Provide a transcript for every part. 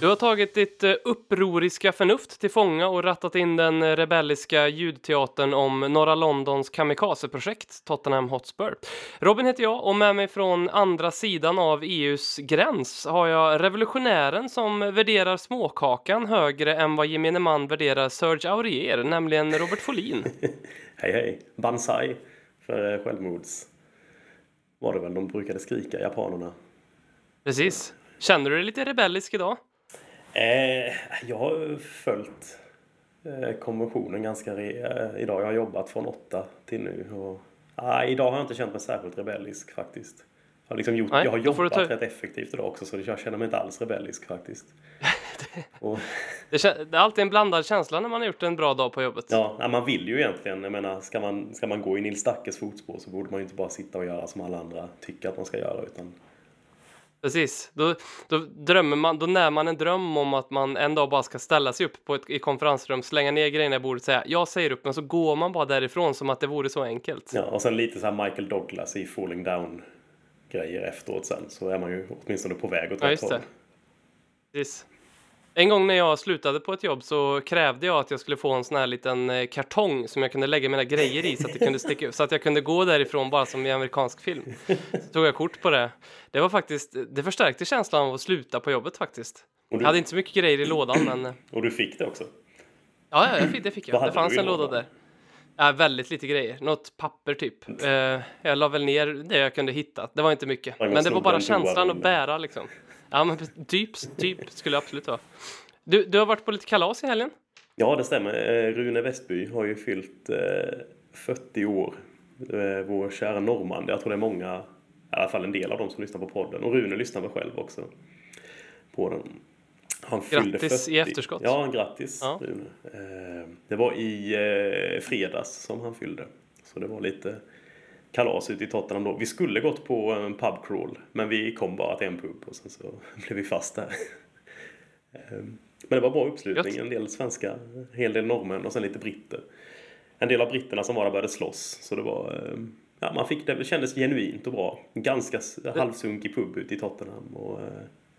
Du har tagit ditt eh, upproriska förnuft till fånga och rattat in den eh, rebelliska ljudteatern om norra Londons kamikazeprojekt, Tottenham Hotspur. Robin heter jag och med mig från andra sidan av EUs gräns har jag revolutionären som värderar småkakan högre än vad gemene man värderar Serge Aurier, nämligen Robert Folin. Hej hej! Banzai för eh, självmords... Var det väl de brukade skrika, japanerna. Precis. Känner du dig lite rebellisk idag? Eh, jag har följt eh, konventionen ganska re- eh, idag. Jag har jobbat från åtta till nu. Och, ah, idag har jag inte känt mig särskilt rebellisk faktiskt. Jag har, liksom gjort, Nej, jag har jobbat ta- rätt effektivt idag också så jag känner mig inte alls rebellisk faktiskt. och, Det, kä- det är alltid en blandad känsla när man har gjort en bra dag på jobbet. ja, man vill ju egentligen, jag menar, ska man, ska man gå i Nils Dackes fotspår så borde man ju inte bara sitta och göra som alla andra tycker att man ska göra utan Precis. Då, då drömmer man, då när man en dröm om att man en dag bara ska ställa sig upp på ett i konferensrum, slänga ner grejerna i bordet och säga jag säger upp, men så går man bara därifrån som att det vore så enkelt. Ja, och sen lite så här Michael Douglas i Falling Down grejer efteråt sen så är man ju åtminstone på väg åt Ja, rätt just håll. Precis. En gång när jag slutade på ett jobb så krävde jag att jag skulle få en sån här liten eh, kartong som jag kunde lägga mina grejer i så att, kunde sticka, så att jag kunde gå därifrån bara som i amerikansk film. Så tog jag kort på det. Det var faktiskt, det förstärkte känslan av att sluta på jobbet faktiskt. Och Jag du, hade inte så mycket grejer i lådan men och du fick det också? Ja, ja jag fick, det fick jag. Det fanns du en låda där. Ja, väldigt lite grejer. Något papper typ. Eh, jag la väl ner det jag kunde hitta. Det var inte mycket. Men det var bara känslan att bära liksom. Ja, men typ, typ skulle absolut vara. Du, du har varit på lite kalas i helgen? Ja, det stämmer. Eh, Rune Westby har ju fyllt eh, 40 år. Eh, vår kära norrman. Jag tror det är många, i alla fall en del av dem som lyssnar på podden. Och Rune lyssnar väl själv också på den. Han fyllde Grattis i efterskott. Ja, grattis Ja. Rune. Eh, det var i eh, fredags som han fyllde. Så det var lite kalas ute i Tottenham då. Vi skulle gått på en pub crawl, men vi kom bara till en pub och sen så blev vi fast där. Eh, Men det var bra uppslutning. En del svenskar, en hel del norrmän och sen lite britter. En del av britterna som var där började slåss. Så det var... eh, Ja, man fick det, det kändes genuint och bra. Ganska halvsunkig pub ute i Tottenham. Och, eh,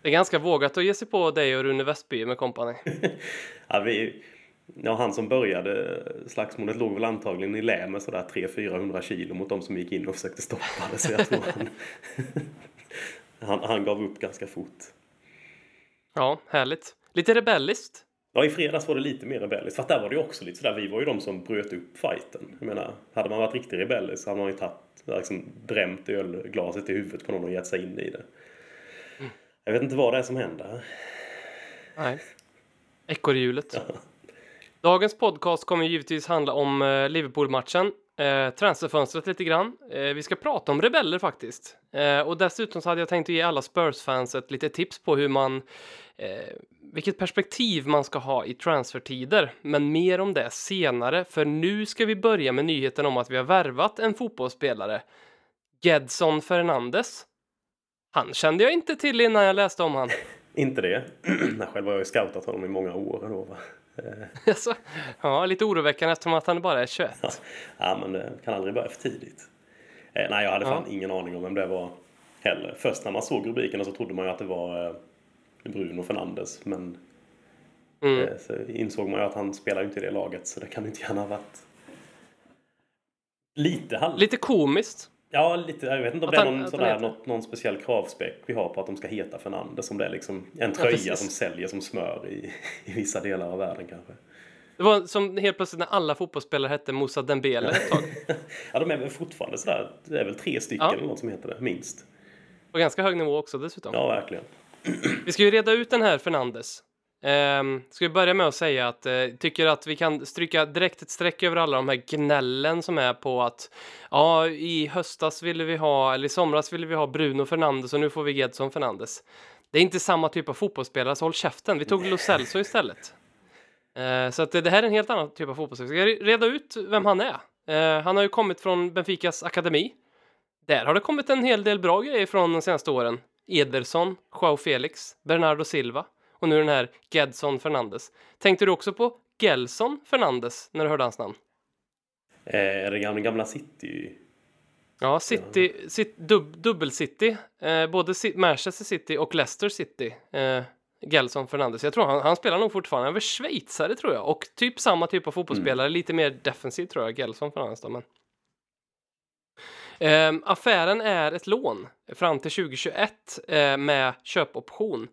Det är ganska vågat att ge sig på dig och Rune Westby med kompani. ja, vi, ja, han som började slagsmålet låg väl antagligen i lä med sådär 300-400 kilo mot de som gick in och försökte stoppa det. Så jag tror han, han, han gav upp ganska fort. Ja, härligt. Lite rebelliskt. Ja, i fredags var det lite mer rebelliskt. För att där var det ju också lite sådär, vi var ju de som bröt upp fighten. Jag menar, hade man varit riktigt rebellisk så hade man ju tagit, liksom, drämt ölglaset i huvudet på någon och gett sig in i det. Jag vet inte vad det är som händer. Nej. Ekorrhjulet. Dagens podcast kommer givetvis handla om eh, Liverpool-matchen, eh, transferfönstret lite grann. Eh, vi ska prata om rebeller faktiskt. Eh, och dessutom så hade jag tänkt att ge alla Spurs-fans ett litet tips på hur man, eh, vilket perspektiv man ska ha i transfertider. Men mer om det senare, för nu ska vi börja med nyheten om att vi har värvat en fotbollsspelare. Gedson Fernandes. Han kände jag inte till innan jag läste om han. Inte det. Själv har jag ju scoutat honom i många år. Då, va? Alltså, ja, lite oroväckande eftersom att han bara är 21. Ja, men det kan aldrig börja för tidigt. Eh, nej, jag hade fan Ja. ingen aning om vem det var heller. Först när man såg rubrikerna så trodde man ju att det var eh, Bruno Fernandes. Men Mm. eh, så insåg man ju att han spelar ju inte i det laget så det kan inte gärna ha varit lite halv... Lite komiskt. Ja, lite. Jag vet inte om Att det är någon, heter- något, någon speciell kravspäck vi har på att de ska heta Fernandes. Om det är liksom en tröja precis. som säljer som smör i, i vissa delar av världen kanske. Det var som helt plötsligt när alla fotbollsspelare hette Moussa Dembele ett tag. Ja, de är väl fortfarande sådär. Det är väl tre stycken Ja. eller något som heter det, minst. På ganska hög nivå också dessutom. Ja, verkligen. Vi ska ju reda ut den här Fernandes. Um, ska vi börja med att säga att uh, tycker att vi kan stryka direkt ett streck över alla de här gnällen som är på att ja, i höstas ville vi ha, eller i somras ville vi ha Bruno Fernandes och nu får vi Gedson Fernandes. Det är inte samma typ av fotbollsspelare, så håll käften. Vi tog Lo Celso istället. Eh, så att det, det här är en helt annan typ av fotbollsspelare. Vi ska reda ut vem han är. Eh, han har ju kommit från Benficas akademi. Där har det kommit en hel del bra grejer från de senaste åren. Ederson, Joao Felix, Bernardo Silva och nu den här Gedson Fernandes. Tänkte du också på Gelson Fernandes när du hörde hans namn? Eh, är det gamla, gamla City? Ja, City, City dub, dubbel-City. Eh, både Ci- Manchester City och Leicester City. Eh, Gelson Fernandes. Jag tror han, han spelar nog fortfarande. Han är schweizare tror jag. Och typ samma typ av fotbollsspelare. Lite mer defensiv tror jag, Gelson Fernandes då. Men... Ehm, affären är ett lån fram till 2021 eh, med köpoption.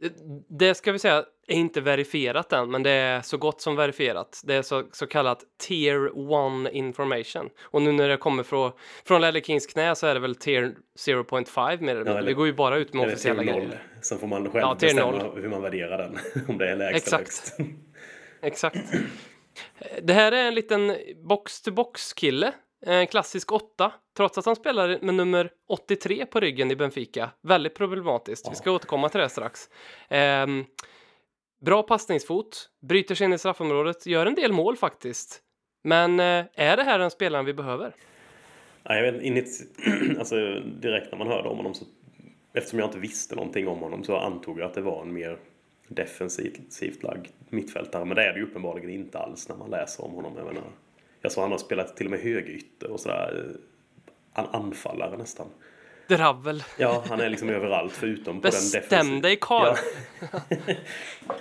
Det- Det ska vi säga är inte verifierat än, men det är så gott som verifierat. Det är så, så kallat tier 1 information. Och nu när det kommer från, från Lelle Kings knä så är det väl tier 0.5 mer mindre. eller- Vi går ju bara ut med officiella grejer. Sen får man själv Ja, bestämma noll. hur man värderar den. Om det är lägst Exakt. högst. Exakt. Det här är en liten box-to-box-kille. En klassisk åtta, trots att han spelar med nummer 83 på ryggen i Benfica. Väldigt problematiskt. Vi ska återkomma till det strax. Ehm, bra passningsfot, bryter sig in i straffområdet, gör en del mål faktiskt. Men eh, är det här den spelaren vi behöver? Ja, jag vet, init, alltså, direkt när man hörde om honom så eftersom jag inte visste någonting om honom så antog jag att det var en mer defensivt lagd mittfältare. Men det är det ju uppenbarligen inte alls när man läser om honom. Jag, menar, jag såg han har spelat till och med högerytter och sådär. Han anfallare nästan. Dravel. Ja, han är liksom överallt förutom på den Bestäm defensiva. dig karl! Ja.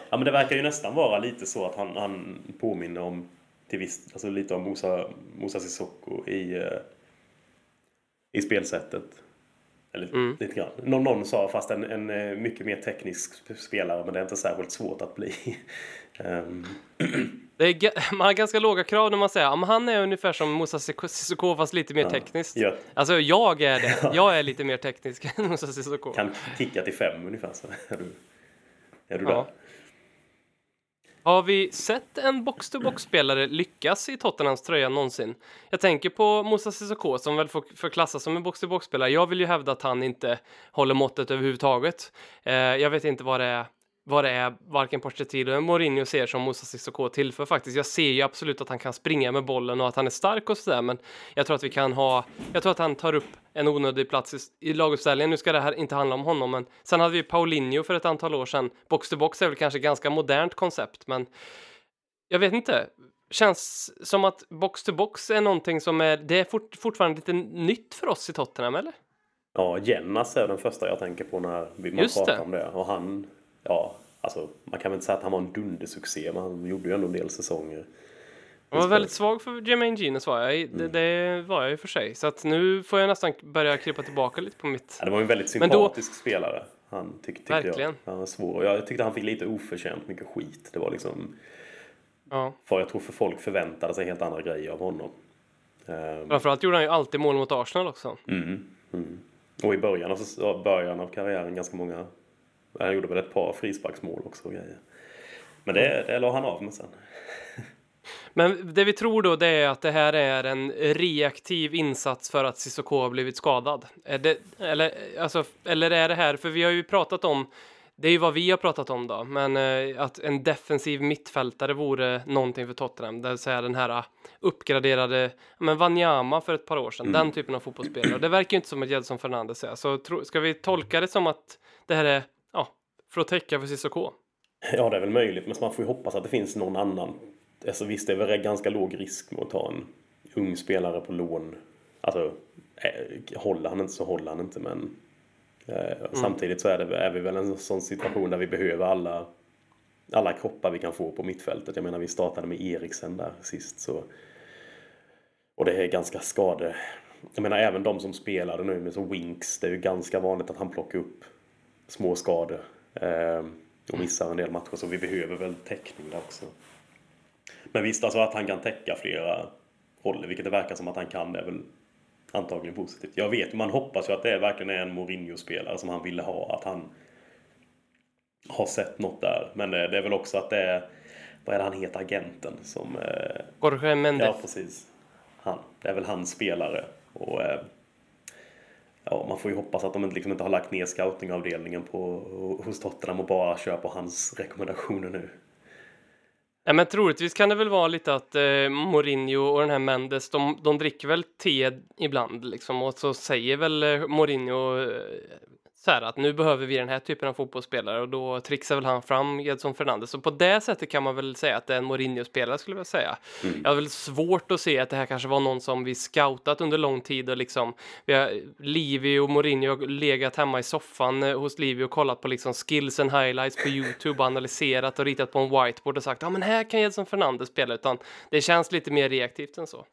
ja, men det verkar ju nästan vara lite så att han, han påminner om till viss, alltså lite om Musa, Musa Sissoko i, eh, i spelsättet. Eller Mm. lite grann. Någon, någon sa fast en, en eh, mycket mer teknisk sp- spelare men det är inte särskilt svårt att bli. Det är, man har ganska låga krav när man säger att han är ungefär som Moussa Sissoko fast lite mer tekniskt. ja, Alltså jag är det. Jag är lite mer teknisk än Moussa Sissoko. kan kicka till fem ungefär så är du, är du Ja. där. Har vi sett en box-to-box-spelare lyckas i Tottenhams tröja någonsin? Jag tänker på Moussa Sissoko som väl får, får klassas som en box-to-box-spelare. Jag vill ju hävda att han inte håller måttet överhuvudtaget. Eh, jag vet inte vad det är vad det är varken Pochettino eller Mourinho ser som Moussa Sissoko tillför faktiskt. Jag ser ju absolut att han kan springa med bollen och att han är stark och sådär, men jag tror att vi kan ha, jag tror att han tar upp en onödig plats i, i laguppställningen. Nu ska det här inte handla om honom, men sen hade vi Paulinho för ett antal år sedan. Box to box är väl kanske ett ganska modernt koncept, men jag vet inte. Känns som att box to box är någonting som är, det är fort, fortfarande lite nytt för oss i Tottenham, eller? Ja, Jennas är den första jag tänker på när vi man Just pratar det. om det. Och han, ja, alltså man kan väl inte säga att han var en dundersuccé, men han gjorde ju ändå en del säsonger. Jag var väldigt svag för Jermaine Genius var jag. Det, Mm. det var jag och för sig. Så att nu får jag nästan börja krypa tillbaka lite på mitt... Ja, det var ju en väldigt Men då- sympatisk spelare. Han tyck, tyckte Verkligen. jag. Han var svår. Jag tyckte han fick lite oförtjänt mycket skit. Det var liksom, Ja. för jag tror för folk förväntade sig helt andra grejer av honom. Ehm, Framförallt gjorde han ju alltid mål mot Arsenal också. mm, mm. Och i början av, början av karriären ganska många, han gjorde väl ett par frisparksmål också och grejer. Men det, det la han av med sen. Men det vi tror då det är att det här är en reaktiv insats för att Cissoko har blivit skadad. Det, eller, alltså, eller är det här, för vi har ju pratat om, det är ju vad vi har pratat om då, men eh, att en defensiv mittfältare vore någonting för Tottenham. Det vill säga den här uppgraderade, ja, men Wanyama för ett par år sedan, den typen av fotbollsspelare. Det verkar ju inte som att Jedson Fernandes är. Så tro, ska vi tolka det som att det här är, ja, för att täcka för Cissoko? Ja, det är väl möjligt, men man får ju hoppas att det finns någon annan. Alltså visst, det är väl ganska låg risk med att ta en ung spelare på lån. Alltså, eh, håller han inte så håller han inte, men eh, samtidigt så är, det, är vi väl en sån situation där vi behöver alla, alla kroppar vi kan få på mittfältet. Jag menar, vi startade med Eriksen där sist, så och det är ganska skade... Jag menar, även de som spelade nu med så Winks, det är ju ganska vanligt att han plockar upp små skador. Eh, och missar en del matcher, så vi behöver väl täckning där också. Men visst, alltså att han kan täcka flera roller, vilket det verkar som att han kan, det är väl antagligen positivt. Jag vet, man hoppas ju att det verkligen är en Mourinho-spelare som han ville ha, att han har sett något där. Men det, det är väl också att det är, vad är det han heter, agenten som... Eh, Jorge Mendes. Ja, precis. Han. Det är väl hans spelare. Och, eh, ja, man får ju hoppas att de inte, liksom inte har lagt ner scoutingavdelningen på, hos Tottenham och bara kör på hans rekommendationer nu. Ja, men troligtvis kan det väl vara lite att eh, Mourinho och den här Mendes, de, de dricker väl te ibland liksom och så säger väl eh, Mourinho eh, så här att nu behöver vi den här typen av fotbollsspelare och då trixar väl han fram Edson Fernandes. Så på det sättet kan man väl säga att det är en Mourinho-spelare skulle jag säga. Mm. Jag har väl svårt att se att det här kanske var någon som vi scoutat under lång tid och liksom vi har Livi och Mourinho har legat hemma i soffan eh, hos Livi och kollat på liksom skills and highlights på Youtube och analyserat och ritat på en whiteboard och sagt ja men här kan Edson Fernandes spela utan det känns lite mer reaktivt än så.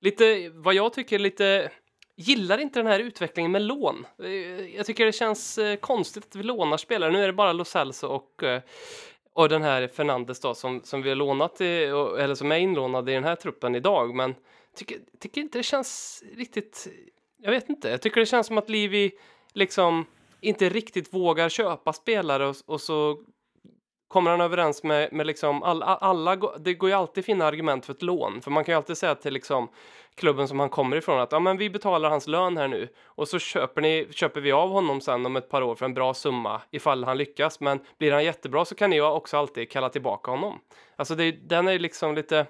Lite vad jag tycker lite gillar inte den här utvecklingen med lån. Eh, jag tycker det känns eh, konstigt att vi lånar spelare. Nu är det bara Lo Celso och, eh, och den här Fernandes då som, som vi har lånat i, eller som är inlånad i den här truppen idag. Men tycker, tycker inte det känns riktigt. Jag vet inte. Jag tycker det känns som att Livi liksom inte riktigt vågar köpa spelare och, och så kommer han överens med, med liksom alla, alla, det går ju alltid att finna argument för ett lån, för man kan ju alltid säga till liksom klubben som han kommer ifrån att ja, men vi betalar hans lön här nu och så köper, ni, köper vi av honom sen om ett par år för en bra summa ifall han lyckas. Men blir han jättebra så kan ni också alltid kalla tillbaka honom. Alltså det, den är liksom lite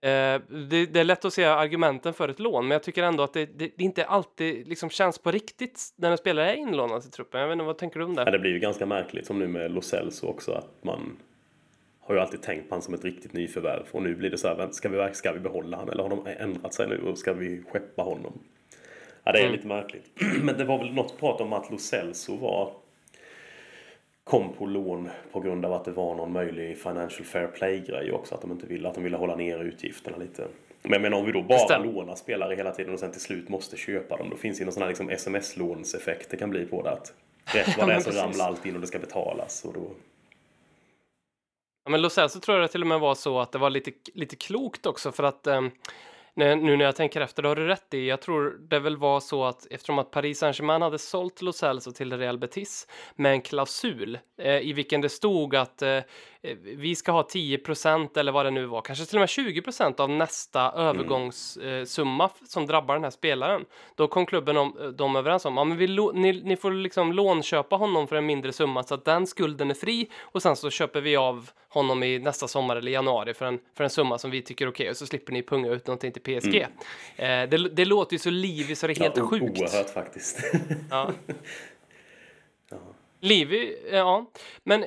Eh, det, det, är lätt att se argumenten för ett lån, men jag tycker ändå att det, det, det inte alltid liksom känns på riktigt när en spelare är inlånad till truppen. Jag vet inte, vad tänker du om det? Ja, det blir ju ganska märkligt som nu med Lo Celso också, att man har ju alltid tänkt på honom som ett riktigt nyförvärv och nu blir det så här, ska vi, ska vi behålla honom eller har de ändrat sig nu och ska vi skeppa honom? Ja, det är mm. lite märkligt. Men det var väl något prat om att Lo Celso var kom på lån på grund av att det var någon möjlig financial fair play-grej också. Att de inte ville, att de ville hålla ner utgifterna lite. Men menar om vi då bara lånar spelare hela tiden och sen till slut måste köpa dem. Då finns det ju någon sån här liksom sms-lånseffekt det kan bli på det. Att rätt vad det är så ramlar allt in och det ska betalas. Och då... Ja, men Lo Celso tror jag det till och med var så att det var lite, lite klokt också för att um nu när jag tänker efter, då har du rätt i. Jag tror det väl var så att eftersom att Paris Saint-Germain hade sålt Lo Celso till Real Betis med en klausul eh, i vilken det stod att eh, Eh, vi ska ha 10% eller vad det nu var, kanske till och med 20% av nästa mm. övergångssumma eh, som drabbar den här spelaren. Då kom klubben om, eh, de överens om, ja men vi ni, ni, får liksom lånköpa honom för en mindre summa så att den skulden är fri och sen så köper vi av honom i nästa sommar eller januari för en, för en summa som vi tycker är okej okay, och så slipper ni punga ut någonting till PSG. Mm. Eh, det, det, låter ju så livigt så det är helt ja, sjukt. Oerhört faktiskt. ja. ja. Livy, ja. Men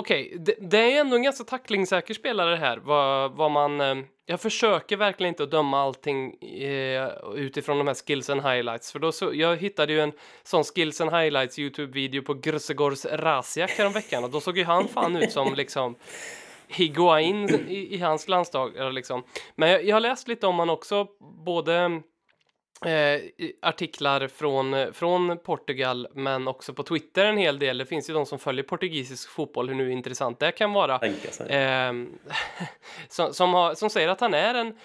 Okej, okay, det, det, är ändå en ganska tacklingssäker spelare här. Vad, vad man, eh, jag försöker verkligen inte att döma allting eh, utifrån de här skills and highlights. För då så, jag hittade ju en sån skills and highlights Youtube-video på Grösegårds Rasiak veckan och då såg ju han fan ut som liksom Higuain i, i hans landslag. Liksom. Men jag, jag har läst lite om han också, både Eh, artiklar från, från Portugal men också på Twitter en hel del. Det finns ju de som följer portugisisk fotboll, hur nu intressant det kan vara. Eh, som, som, har, som säger att han är en,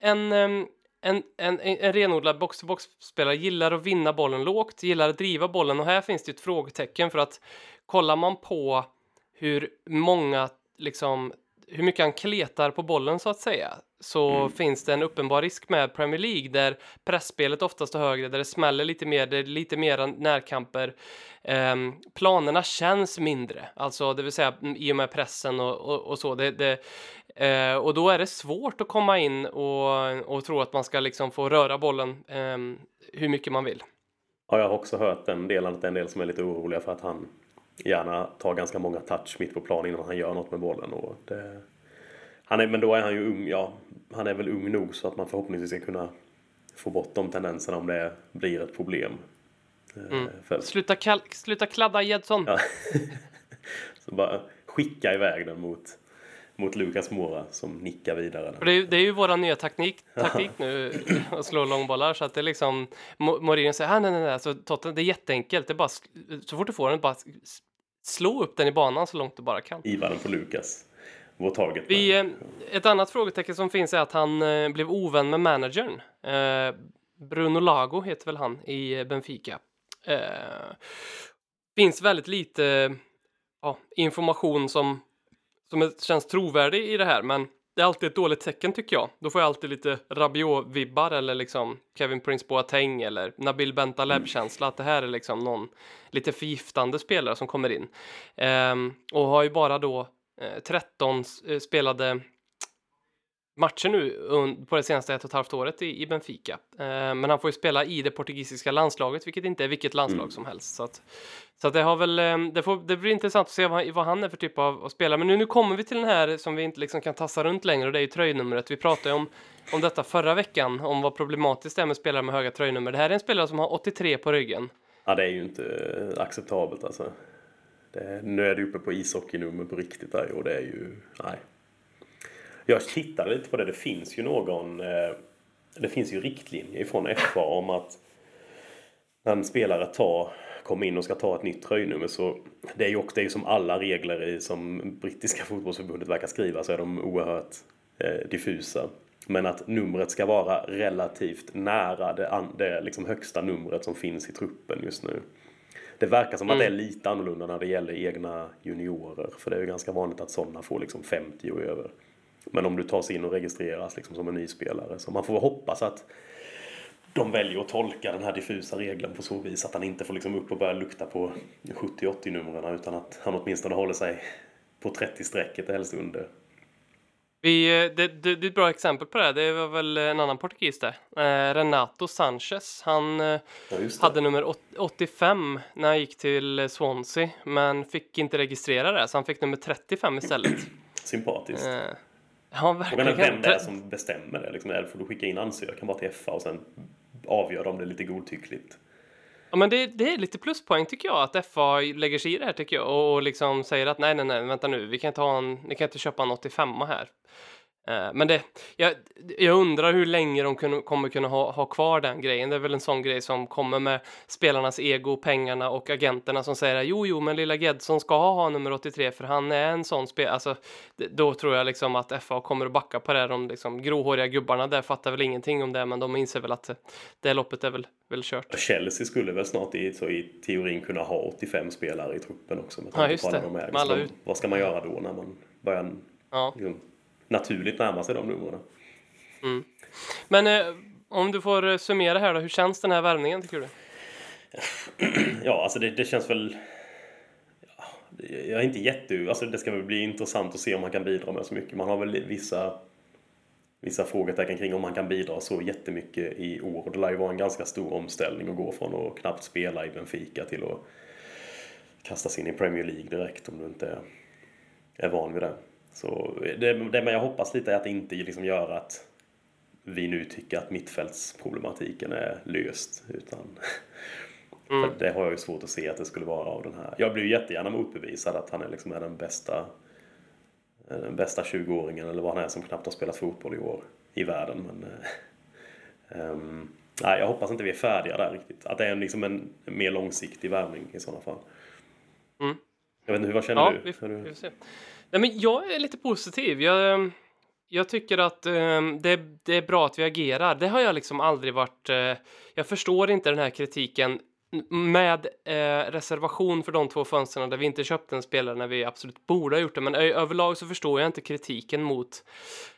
en, en, en, en renodlad box-to-box-spelare, gillar att vinna bollen lågt, gillar att driva bollen och här finns det ett frågetecken för att kollar man på hur många liksom hur mycket han kletar på bollen så att säga så mm. finns det en uppenbar risk med Premier League där pressspelet oftast är högre, där det smäller lite mer, det är lite mer närkamper. Um, planerna känns mindre, alltså det vill säga mm, i och med pressen och, och, och så. Det, det, uh, och då är det svårt att komma in och, och tro att man ska liksom få röra bollen um, hur mycket man vill. Ja, jag har också hört den delen att det är en del som är lite oroliga för att han gärna tar ganska många touch mitt på plan innan han gör något med bollen. Och det, han är, men då är han ju ung, ja, han är väl ung nog så att man förhoppningsvis ska kunna få bort de tendenserna om det blir ett problem. Eh, mm. Sluta, kall, sluta kladda Jedsson! Ja. så bara skicka iväg den mot, mot Lukas Mora som nickar vidare. Det är, det är ju våran nya taktik, taktik nu att slå långbollar så att det är liksom Mourinho säger ah, nej, nej, nej, så Tottenham, det är jätteenkelt. Det är bara, så fort du får den, bara slå upp den i banan så långt du bara kan. Iva den på Lukas. Vår target. Vi, eh, ett annat frågetecken som finns är att han eh, blev ovän med managern. Eh, Bruno Lago heter väl han i Benfica. Finns väldigt lite ja, information som, som känns trovärdig i det här, men det är alltid ett dåligt tecken tycker jag. Då får jag alltid lite Rabiot-vibbar eller liksom Kevin Prince Boateng eller Nabil Bentaleb-känsla att det här är liksom någon lite förgiftande spelare som kommer in. Ehm, och har ju bara då 13 s- eh, spelade matcher nu på det senaste ett och ett halvt året i, Benfica. Eh, men han får ju spela i det portugisiska landslaget, vilket inte är vilket landslag som helst. Så, att, så att det har väl, eh, det, får, det blir intressant att se vad, vad han är för typ av, av spelare. Men nu, nu kommer vi till den här som vi inte liksom kan tassa runt längre och det är ju tröjnumret. Vi pratade om, om detta förra veckan, om vad problematiskt det är med spelare med höga tröjnummer. Det här är en spelare som har 83 på ryggen. Ja, det är ju inte eh, acceptabelt alltså. Det, nu är det uppe på ishockeynummer på riktigt där och det är ju, nej. Jag tittade lite på det, det finns ju någon, eh, det finns ju riktlinjer från FA om att när en spelare tar, kommer in och ska ta ett nytt tröjnummer så det är ju också det är ju som alla regler i, som brittiska fotbollsförbundet verkar skriva så är de oerhört eh, diffusa. Men att numret ska vara relativt nära det, det liksom högsta numret som finns i truppen just nu. Det verkar som att det är lite annorlunda när det gäller egna juniorer. För det är ju ganska vanligt att sådana får liksom 50 och över. Men om du tas in och registreras liksom som en ny spelare. Så man får hoppas att de väljer att tolka den här diffusa regeln på så vis att han inte får liksom upp och börja lukta på 70-80 numren utan att han åtminstone håller sig på 30-strecket helst under. Vi, eh, det, det, det är ett bra exempel på det. här. Det var väl en annan portugis där. Eh, Renato Sanchez. Han eh, Ja, det. hade nummer åt- 85 när han gick till eh, Swansea, men fick inte registrera det, så han fick nummer 35 istället. Sympatiskt. Eh, ja, Frågan är verkligen. vem det är som bestämmer det. Liksom, får du skicka in ansökan bara till FA och sen avgör de det lite godtyckligt. Ja, men det, det är lite pluspoäng tycker jag att FA lägger sig i det här tycker jag och, och liksom säger att nej, nej, nej, vänta nu, vi kan inte ha en, ni kan inte köpa en 85 här. Eh, men det, jag, jag undrar hur länge de kun, kommer kunna ha, ha kvar den grejen. Det är väl en sån grej som kommer med spelarnas ego, pengarna och agenterna som säger jo, jo, men lilla Gedson ska ha nummer 83 för han är en sån spelare. Alltså, då tror jag liksom att FA kommer att backa på det. De liksom gråhåriga gubbarna där fattar väl ingenting om det, men de inser väl att det loppet är väl, väl kört. Chelsea skulle väl snart i, så i teorin kunna ha 85 spelare i truppen också. Med Ja, just alla det. de är. Alla Liksom, ut- vad ska man göra då när man börjar Ja. liksom, naturligt närma sig de numren? Men eh, om du får eh, summera här då, hur känns den här värvningen tycker du? Ja, alltså det, det känns väl... Ja, jag är inte jätte... Alltså det ska väl bli intressant att se om man kan bidra med så mycket. Man har väl vissa, vissa frågetecken kring om man kan bidra så jättemycket i år. Det lär ju vara en ganska stor omställning att gå från att knappt spela i Benfica till att kastas in i Premier League direkt om du inte är, är van vid det. Så det, det men jag hoppas lite är att det inte liksom gör att vi nu tycker att mittfältsproblematiken är löst. Utan Mm. för det har jag ju svårt att se att det skulle vara av den här. Jag blir ju jättegärna motbevisad att han är liksom är den bästa den bästa 20-åringen eller vad han är som knappt har spelat fotboll i år i världen. Men, ehm, nej, jag hoppas inte vi är färdiga där riktigt. Att det är liksom en mer långsiktig värvning i sådana fall. Mm. Jag vet inte, vad känner Ja, du? vi, vi får se. Nej, men jag är lite positiv. Jag, eh, jag tycker att eh, det, det är bra att vi agerar. Det har jag liksom aldrig varit... Eh, jag förstår inte den här kritiken med eh, reservation för de två fönstren där vi inte köpte en spelare när vi absolut borde ha gjort det. Men ö- överlag så förstår jag inte kritiken mot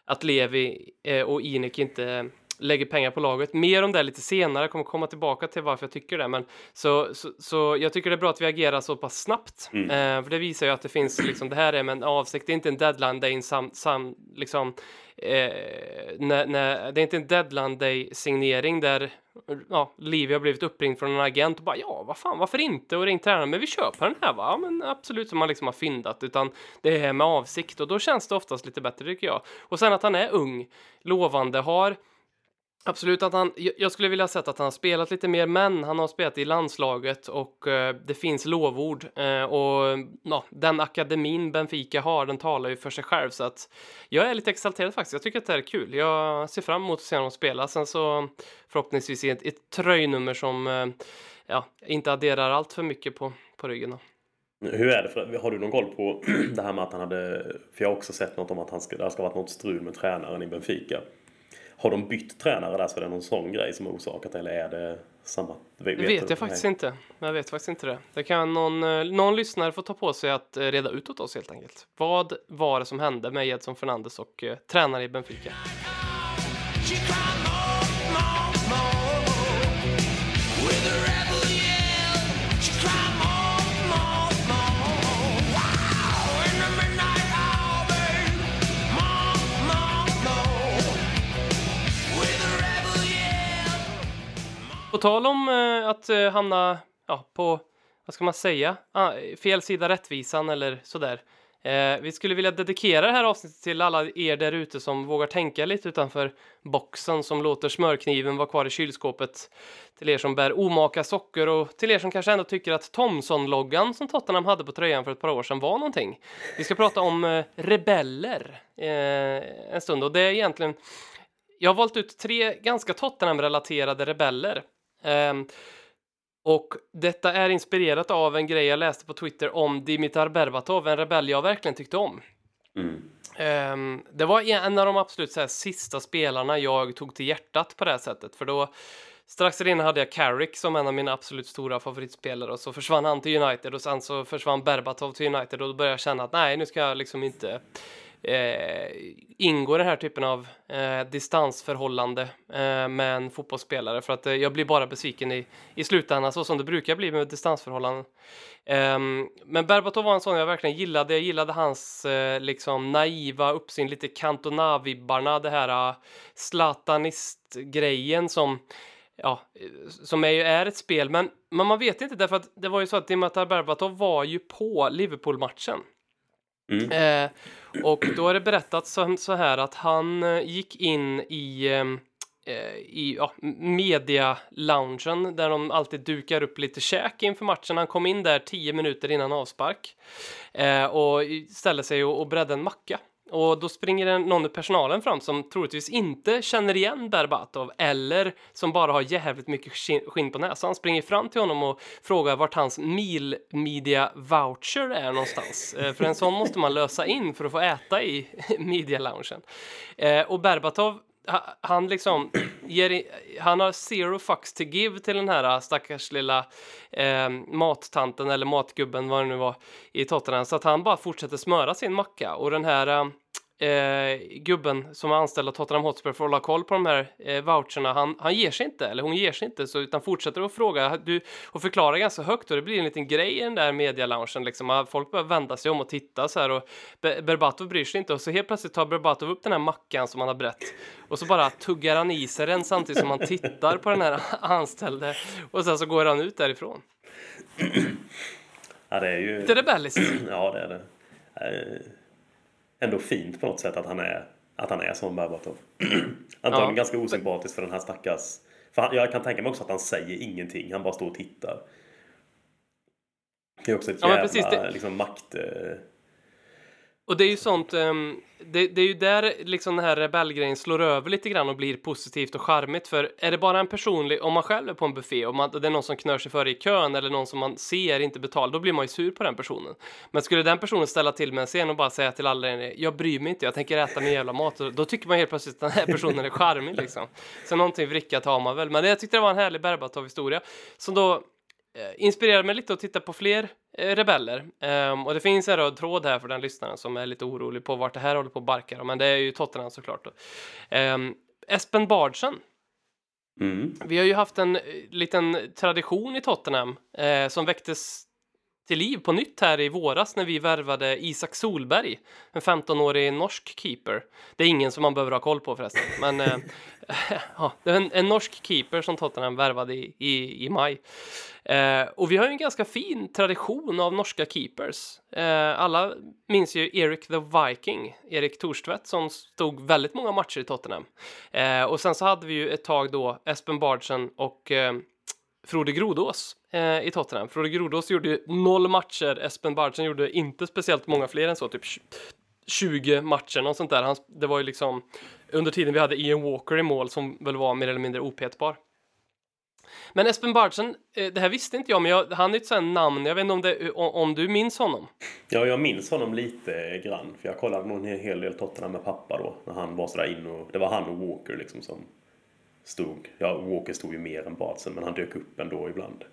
att Levi eh, och Inek inte lägger pengar på laget. Mer om det lite senare, jag kommer komma tillbaka till varför jag tycker det. Men så, så, så jag tycker det är bra att vi agerar så pass snabbt. Mm. Eh, för det visar ju att det finns, liksom, det här är med en avsikt, det är inte en deadline day, sam, sam, liksom, eh, när, när, det är inte en deadline day signering där ja, Livi har blivit uppringd från en agent och bara ja, vad fan, varför inte? Och ringt tränaren, men vi köper den här va? Ja, men absolut som man liksom har fyndat, utan det är med avsikt och då känns det oftast lite bättre tycker jag. Och sen att han är ung, lovande, har Absolut att han, jag skulle vilja sett att han har spelat lite mer, men han har spelat i landslaget och eh, det finns lovord eh, och ja, den akademin Benfica har, den talar ju för sig själv så att jag är lite exalterad faktiskt. Jag tycker att det här är kul. Jag ser fram emot att se honom spela. Sen så förhoppningsvis i ett, ett tröjnummer som eh, ja, inte adderar allt för mycket på, på ryggen. Då. Hur är det? För, har du någon koll på det här med att han hade... För jag har också sett något om att han ska, det ska ha varit något strul med tränaren i Benfica. Har de bytt tränare där så är det någon sån grej som har orsakat? Eller är det samma? Det vet jag faktiskt inte. Jag vet faktiskt inte det. Det kan någon, eh, någon lyssnare få ta på sig att eh, reda ut åt oss helt enkelt. Vad var det som hände med Edson Fernandes och eh, tränare i Benfica? På tal om eh, att eh, hamna ja, på, vad ska man säga, ah, fel sida rättvisan eller sådär. Eh, vi skulle vilja dedikera det här avsnittet till alla er där ute som vågar tänka lite utanför boxen, som låter smörkniven vara kvar i kylskåpet. Till er som bär omaka socker och till er som kanske ändå tycker att Thomson-loggan som Tottenham hade på tröjan för ett par år sedan var någonting. Vi ska prata om eh, rebeller eh, en stund och det är egentligen jag har valt ut tre ganska Tottenham-relaterade rebeller. Ehm, och detta är inspirerat av en grej jag läste på Twitter om Dimitar Berbatov, en rebell jag verkligen tyckte om. Mm. Ehm, det var en av de absolut så här, sista spelarna jag tog till hjärtat på det här sättet, för då strax innan hade jag Carrick som en av mina absolut stora favoritspelare och så försvann han till United och sen så försvann Berbatov till United och då började jag känna att nej, nu ska jag liksom inte eh, ingå i den här typen av eh, distansförhållande eh, med en fotbollsspelare för att eh, jag blir bara besviken i, i slutändan så som det brukar bli med distansförhållanden. Ehm, men Berbatov var en sån jag verkligen gillade. Jag gillade hans eh, liksom naiva uppsyn, lite Cantona-vibbarna, det här uh, Zlatanist-grejen som ja, som är, ju är ett spel, men, men man vet inte därför att det var ju så att Dimitar Berbatov var ju på Liverpool-matchen. Mm. Eh, och då är det berättat så, så här att han eh, gick in i, ehm, eh, i ja, media-loungen där de alltid dukar upp lite käk inför matchen. Han kom in där tio minuter innan avspark eh, och ställde sig och, och bredde en macka. Och då springer någon i personalen fram som troligtvis inte känner igen Berbatov eller som bara har jävligt mycket skinn, på näsan. Springer fram till honom och frågar vart hans meal media voucher är någonstans. Eh, för en sån måste man lösa in för att få äta i media loungen. Eh, och Berbatov han liksom ger, han har zero fucks to give till den här äh, stackars lilla eh, mattanten eller matgubben vad det nu var i Tottenham. Så att han bara fortsätter smöra sin macka. Och den här ehm, eh, gubben som är anställd av Tottenham Hotspur för att hålla koll på de här eh, voucherna han, han ger sig inte eller hon ger sig inte så utan fortsätter att fråga du, och förklara ganska högt och det blir en liten grej i den där medialoungen liksom att folk börjar vända sig om och titta så här och Be- Berbatov bryr sig inte och så helt plötsligt tar Berbatov upp den här mackan som han har brett och så bara tuggar han i sig den samtidigt som han tittar på den här anställde och sen så går han ut därifrån. Ja, det är ju... Lite rebelliskt. Ja, det är det. Ändå fint på något sätt att han är, att han är som Berbatov. Antagligen Ja. ganska osympatisk för den här stackars... För han, jag kan tänka mig också att han säger ingenting, han bara står och tittar. Det är också ett Ja, jävla precis, det- liksom, makt... eh, och det är ju sånt, um, det, det är ju där liksom den här rebellgrejen slår över lite grann och blir positivt och charmigt. För är det bara en personlig, om man själv är på en buffé och man, det är någon som knör sig före i kön eller någon som man ser inte betalar, då blir man ju sur på den personen. Men skulle den personen ställa till med en scen och bara säga till alla, jag bryr mig inte, jag tänker äta min jävla mat, då tycker man helt plötsligt att den här personen är charmig liksom. Så någonting vrickat har man väl. Men det, jag tyckte det var en härlig Berbatov-historia som då eh, inspirerade mig lite att titta på fler rebeller. Ehm, och det finns en röd tråd här för den lyssnaren som är lite orolig på vart det här håller på att barka. Men det är ju Tottenham såklart. Då. Ehm, Espen Bardsen. Mm. Vi har ju haft en eh, liten tradition i Tottenham eh, som väcktes till liv på nytt här i våras när vi värvade Isak Solberg, en 15-årig norsk keeper. Det är ingen som man behöver ha koll på förresten, men eh, ja, det är en, en norsk keeper som Tottenham värvade i, i, i maj. Eh, och vi har ju en ganska fin tradition av norska keepers. Eh, alla minns ju Erik the Viking, Erik Torstvedt, som stod väldigt många matcher i Tottenham. Eh, och sen så hade vi ju ett tag då Espen Bardsen och eh, Frode Grodås eh, i Tottenham. Frode Grodås gjorde ju noll matcher, Espen Bardsen gjorde inte speciellt många fler än så, typ 20 matcher och sånt där. Han, det var ju liksom under tiden vi hade Ian Walker i mål som väl var mer eller mindre opetbar. Men Espen Bardsen, eh, det här visste inte jag, men jag, han är ett sånt namn. Jag vet inte om, det, eh, om, du minns honom? Ja, jag minns honom lite grann. För jag kollade nog en hel del Tottenham med pappa då. När han var sådär in och... Det var han och Walker liksom som stod. Ja, Walker stod ju mer än Bartsen, men han dök upp ändå ibland.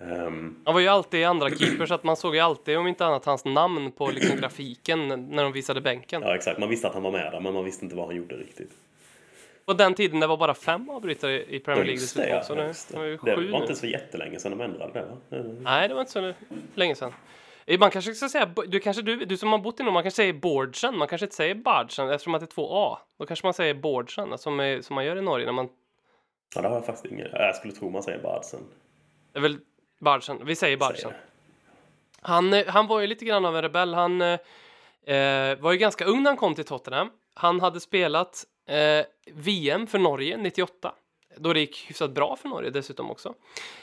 Ehm, Han var ju alltid andra keeper, så att man såg ju alltid, om inte annat, hans namn på liksom grafiken när de visade bänken. ja, exakt. Man visste att han var med där, men man visste inte vad han gjorde riktigt. På den tiden det var bara fem avbrytare i Premier League dessutom, ja. så nu det var det. var nu. inte så jättelänge sedan de ändrade det, va? Nej, det var inte så länge sedan. Eh, Man kanske ska säga, du, kanske, du, du som har bott i Norge, man kanske säger Bårdsen, man kanske inte säger Bardsen eftersom att det är två A. Då kanske man säger Bårdsen, som, är, som man gör i Norge när man, Ja, det har jag faktiskt ingen... Jag skulle tro man säger Badsen. det är väl Bardsen, vi säger det. Han, eh, han var ju lite grann av en rebell. Han eh, eh, var ju ganska ung när han kom till Tottenham. Han hade spelat eh, VM för Norge 98. Då det gick hyfsat bra för Norge dessutom också.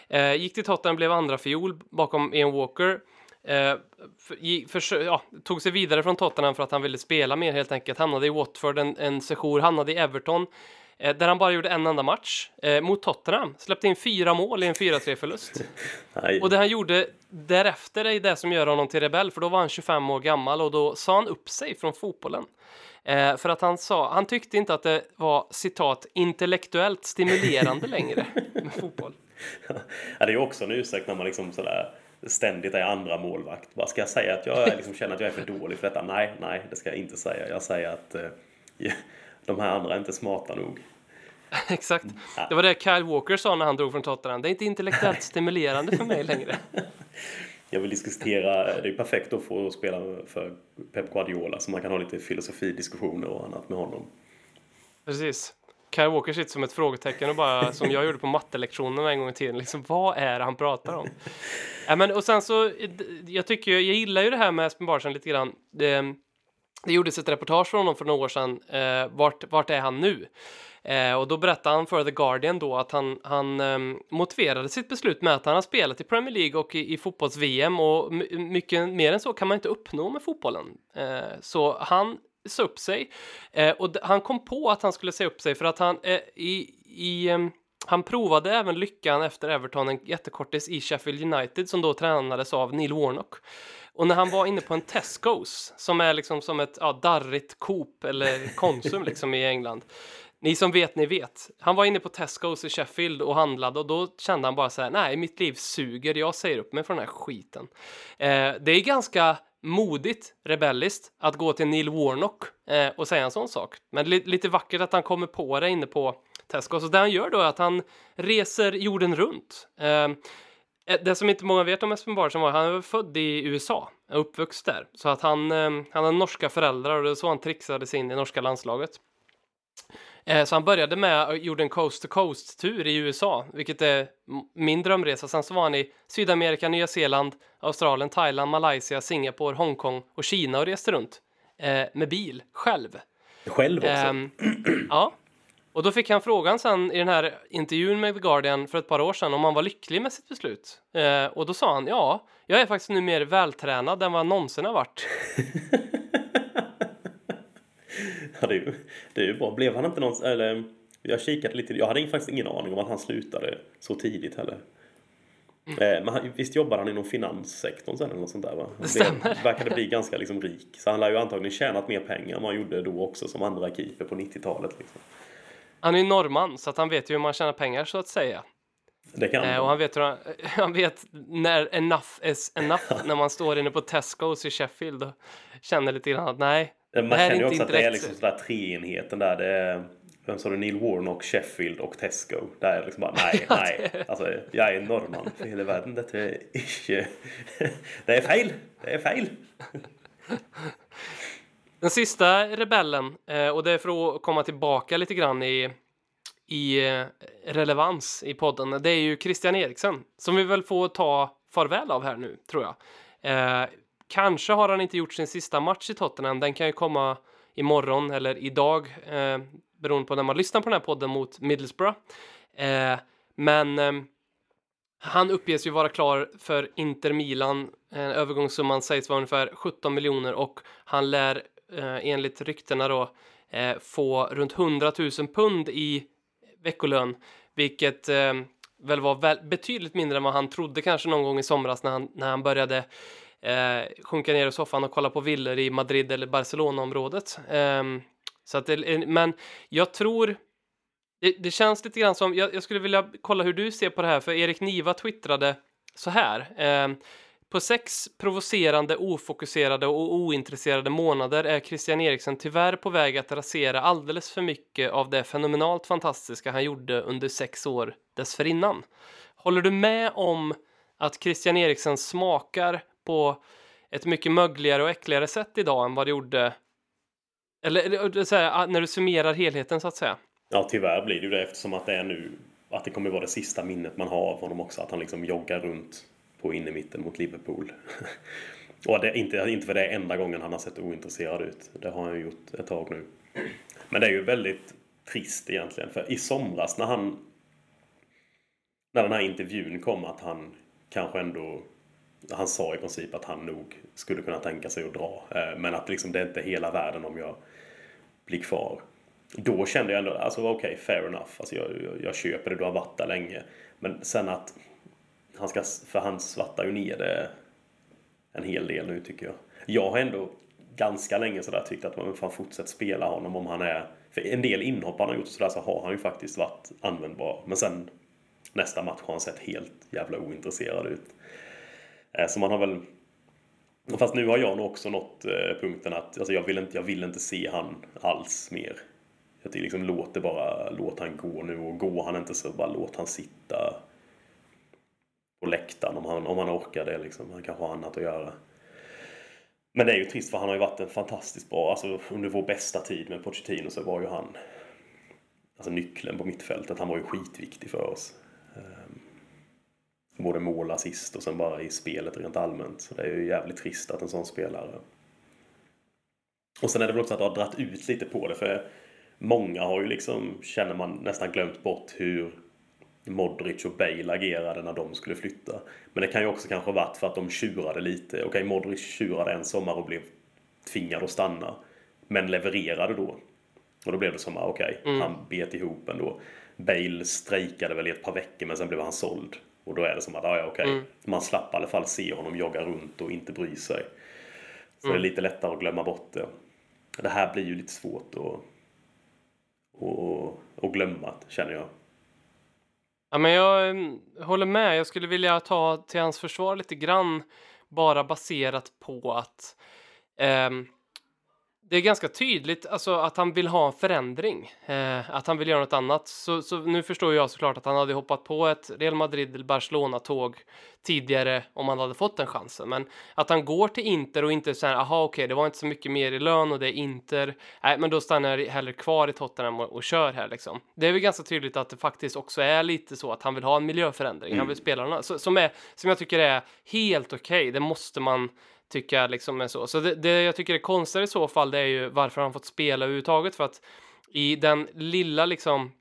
Eh, gick till Tottenham, blev andra fiol bakom Ian Walker. Eh, för, försö- ja, tog sig vidare från Tottenham för att han ville spela mer helt enkelt. Hamnade i Watford en, en sejour, hamnade i Everton. Eh, där han bara gjorde en enda match eh, mot Tottenham. Släppte in fyra mål i en 4-3-förlust. Nej. Och det han gjorde därefter är det som gör honom till rebell, för då var han 25 år gammal och då sa han upp sig från fotbollen. Eh, för att han sa, han tyckte inte att det var citat intellektuellt stimulerande längre med fotboll. Ja, det är ju också en ursäkt när man liksom sådär ständigt är andra målvakt. Vad ska jag säga att jag liksom, känner att jag är för dålig för detta? Nej, nej, det ska jag inte säga. Jag säger att eh, de här andra är inte smarta nog. Exakt. Det var det Kyle Walker sa när han drog från Tottenham. Det är inte intellektuellt stimulerande för mig längre. Jag vill diskutera, det är perfekt att få spela för Pep Guardiola så man kan ha lite filosofidiskusioner och annat med honom. Precis. Kyle Walker sitter som ett frågetecken och bara, som jag gjorde på mattelektionerna en gång i tiden, liksom vad är det han pratar om? ja, men, och sen så, jag tycker, jag gillar ju det här med Espen Barsson lite grann. Det, det gjordes ett reportage från honom för några år sedan. Eh, vart, vart är han nu? Eh, och då berättade han för The Guardian då att han, han eh, motiverade sitt beslut med att han har spelat i Premier League och i, i fotbolls-VM och mycket mer än så kan man inte uppnå med fotbollen. Eh, så han sa upp sig eh, och han kom på att han skulle säga upp sig för att han eh, i, i ehm, han provade även lyckan efter Everton en jättekortis i Sheffield United som då tränades av Neil Warnock. Och när han var inne på en Tesco's som är liksom som ett ja, darrigt Coop eller Konsum liksom i England. Ni som vet, ni vet. Han var inne på Tesco's i Sheffield och handlade och då kände han bara så här, nej, mitt liv suger, jag säger upp mig från den här skiten. Eh, det är ganska modigt, rebelliskt, att gå till Neil Warnock eh, och säga en sån sak. Men li- lite vackert att han kommer på det inne på Tesco. Så det han gör då är att han reser jorden runt. Eh, det som inte många vet om Espen Barsson var han var född i USA, uppvuxen där. Så att han, eh, han har norska föräldrar och det är så han trixade sig in i norska landslaget. Eh, Så han började med gjorde en coast to coast-tur i USA, vilket är min drömresa. Sen så var han i Sydamerika, Nya Zeeland, Australien, Thailand, Malaysia, Singapore, Hongkong och Kina och reste runt eh, med bil själv. Själv också. Ehm, ja. Och då fick han frågan sen i den här intervjun med The Guardian för ett par år sedan om han var lycklig med sitt beslut. Eh, och då sa han ja, jag är faktiskt nu mer vältränad än vad jag någonsin har varit. Ja, det, är ju, det är ju bra. Blev han inte någon... Eller, jag kikade lite. Jag hade faktiskt ingen aning om att han slutade så tidigt heller. Mm. Eh, Men han, visst jobbar han inom finanssektorn sen eller något sånt där va? Det stämmer. Verkade bli ganska liksom rik. Så han lär ju antagligen tjänat mer pengar än vad han gjorde då också som andra keeper på 90-talet. Liksom. Han är ju norrman så att han vet ju hur man tjänar pengar så att säga. Det kan Eh, och han vet, hur han, han vet när enough is enough när man står inne på Tesco's i Sheffield och känner lite grann att nej, Man det här är känner ju också att det är liksom sådär treenheten där. Det är, vem sa du? Neil Warnock, Sheffield och Tesco. Där är liksom bara nej, nej. Alltså, jag är norrman för hela världen. Detta är inte... Det är fel! Det är fel! Den sista rebellen, eh, och det är för att komma tillbaka lite grann i, i eh, relevans i podden, det är ju Christian Eriksen som vi väl får ta farväl av här nu, tror jag. Eh, kanske har han inte gjort sin sista match i Tottenham, den kan ju komma imorgon eller idag, eh, beroende på när man lyssnar på den här podden mot Middlesbrough. Eh, men eh, han uppges ju vara klar för Inter Milan. Eh, övergångssumman sägs vara ungefär 17 miljoner och han lär eh, enligt ryktena då eh, få runt 100 000 pund i veckolön, vilket eh, väl var väl, betydligt mindre än vad han trodde kanske någon gång i somras när han, när han började eh, sjunka ner i soffan och kolla på villor i Madrid eller Barcelona-området. Ehm, så att det, eh, men jag tror det, det känns lite grann som, jag, jag skulle vilja kolla hur du ser på det här, för Erik Niva twittrade så här. Ehm, på sex provocerande, ofokuserade och ointresserade månader är Christian Eriksen tyvärr på väg att rasera alldeles för mycket av det fenomenalt fantastiska han gjorde under sex år dessförinnan. Håller du med om att Christian Eriksen smakar på ett mycket mögligare och äckligare sätt idag än vad det gjorde eller, eller eh, så här, ah, när du summerar helheten så att säga. Ja, tyvärr blir det ju det eftersom att det är nu att det kommer vara det sista minnet man har av honom också. Att han liksom joggar runt på innermitten mot Liverpool. Och det inte, inte för det är enda gången han har sett ointresserad ut. Det har han gjort ett tag nu. Men det är ju väldigt trist egentligen. För i somras när han... När den här intervjun kom att han kanske ändå... Han sa i princip att han nog skulle kunna tänka sig att dra. Eh, men att liksom det är inte hela världen om jag blir kvar. Då kände jag ändå, alltså okej, fair enough. Alltså jag, jag, jag köper det, du har varit där länge. Men sen att han ska, för hans svarta ju ner det en hel del nu tycker jag. Jag har ändå ganska länge sådär tyckt att man fan fortsätt spela honom om han är... För en del inhopp han har gjort sådär så har han ju faktiskt varit användbar. Men sen nästa match har han sett helt jävla ointresserad ut. Eh, så man har väl... Fast nu har jag nog också nått eh, punkten att alltså jag, vill inte, jag vill inte se han alls mer. Jag tycker liksom låt det bara, låt han gå nu och går han inte så bara låt han sitta på läktaren om han, om han orkar det liksom. Han kanske har annat att göra. Men det är ju trist för han har ju varit en fantastiskt bra, alltså under vår bästa tid med Pochettino så var ju han alltså nyckeln på mittfältet. Han var ju skitviktig för oss. Ehm, både mål, assist och sen bara i spelet rent allmänt. Så det är ju jävligt trist att en sån spelare... Och sen är det väl också att det har dratt ut lite på det för många har ju liksom, känner man, nästan glömt bort hur Modric och Bale agerade när de skulle flytta. Men det kan ju också kanske varit för att de tjurade lite. Okej, Modric tjurade en sommar och blev tvingad att stanna. Men levererade då. Och då blev det som, ah, okej, han bet ihop ändå. Bale strejkade väl i ett par veckor men sen blev han såld. Och då är det som att, ah, ja okej, man slapp i alla fall se honom jogga runt och inte bry sig. Så det är lite lättare att glömma bort det. Det här blir ju lite svårt att, att, att glömma, känner jag. Ja, men jag mm, håller med. Jag skulle vilja ta till hans försvar lite grann bara baserat på att eh, det är ganska tydligt alltså, att han vill ha en förändring, eh, att han vill göra något annat. Så, så nu förstår jag såklart att han hade hoppat på ett Real Madrid eller Barcelona-tåg tidigare om han hade fått den chansen. Men att han går till Inter och inte säger aha okej, det var inte så mycket mer i lön och det är Inter. Nej, men då stannar jag hellre kvar i Tottenham och, och kör här liksom. Det är väl ganska tydligt att det faktiskt också är lite så att han vill ha en miljöförändring. Han vill spela något, så, som, är, som jag tycker är helt okej. Det måste man tycka liksom är så. Så det, det jag tycker är konstigt i så fall, det är ju varför han fått spela överhuvudtaget för att i den lilla liksom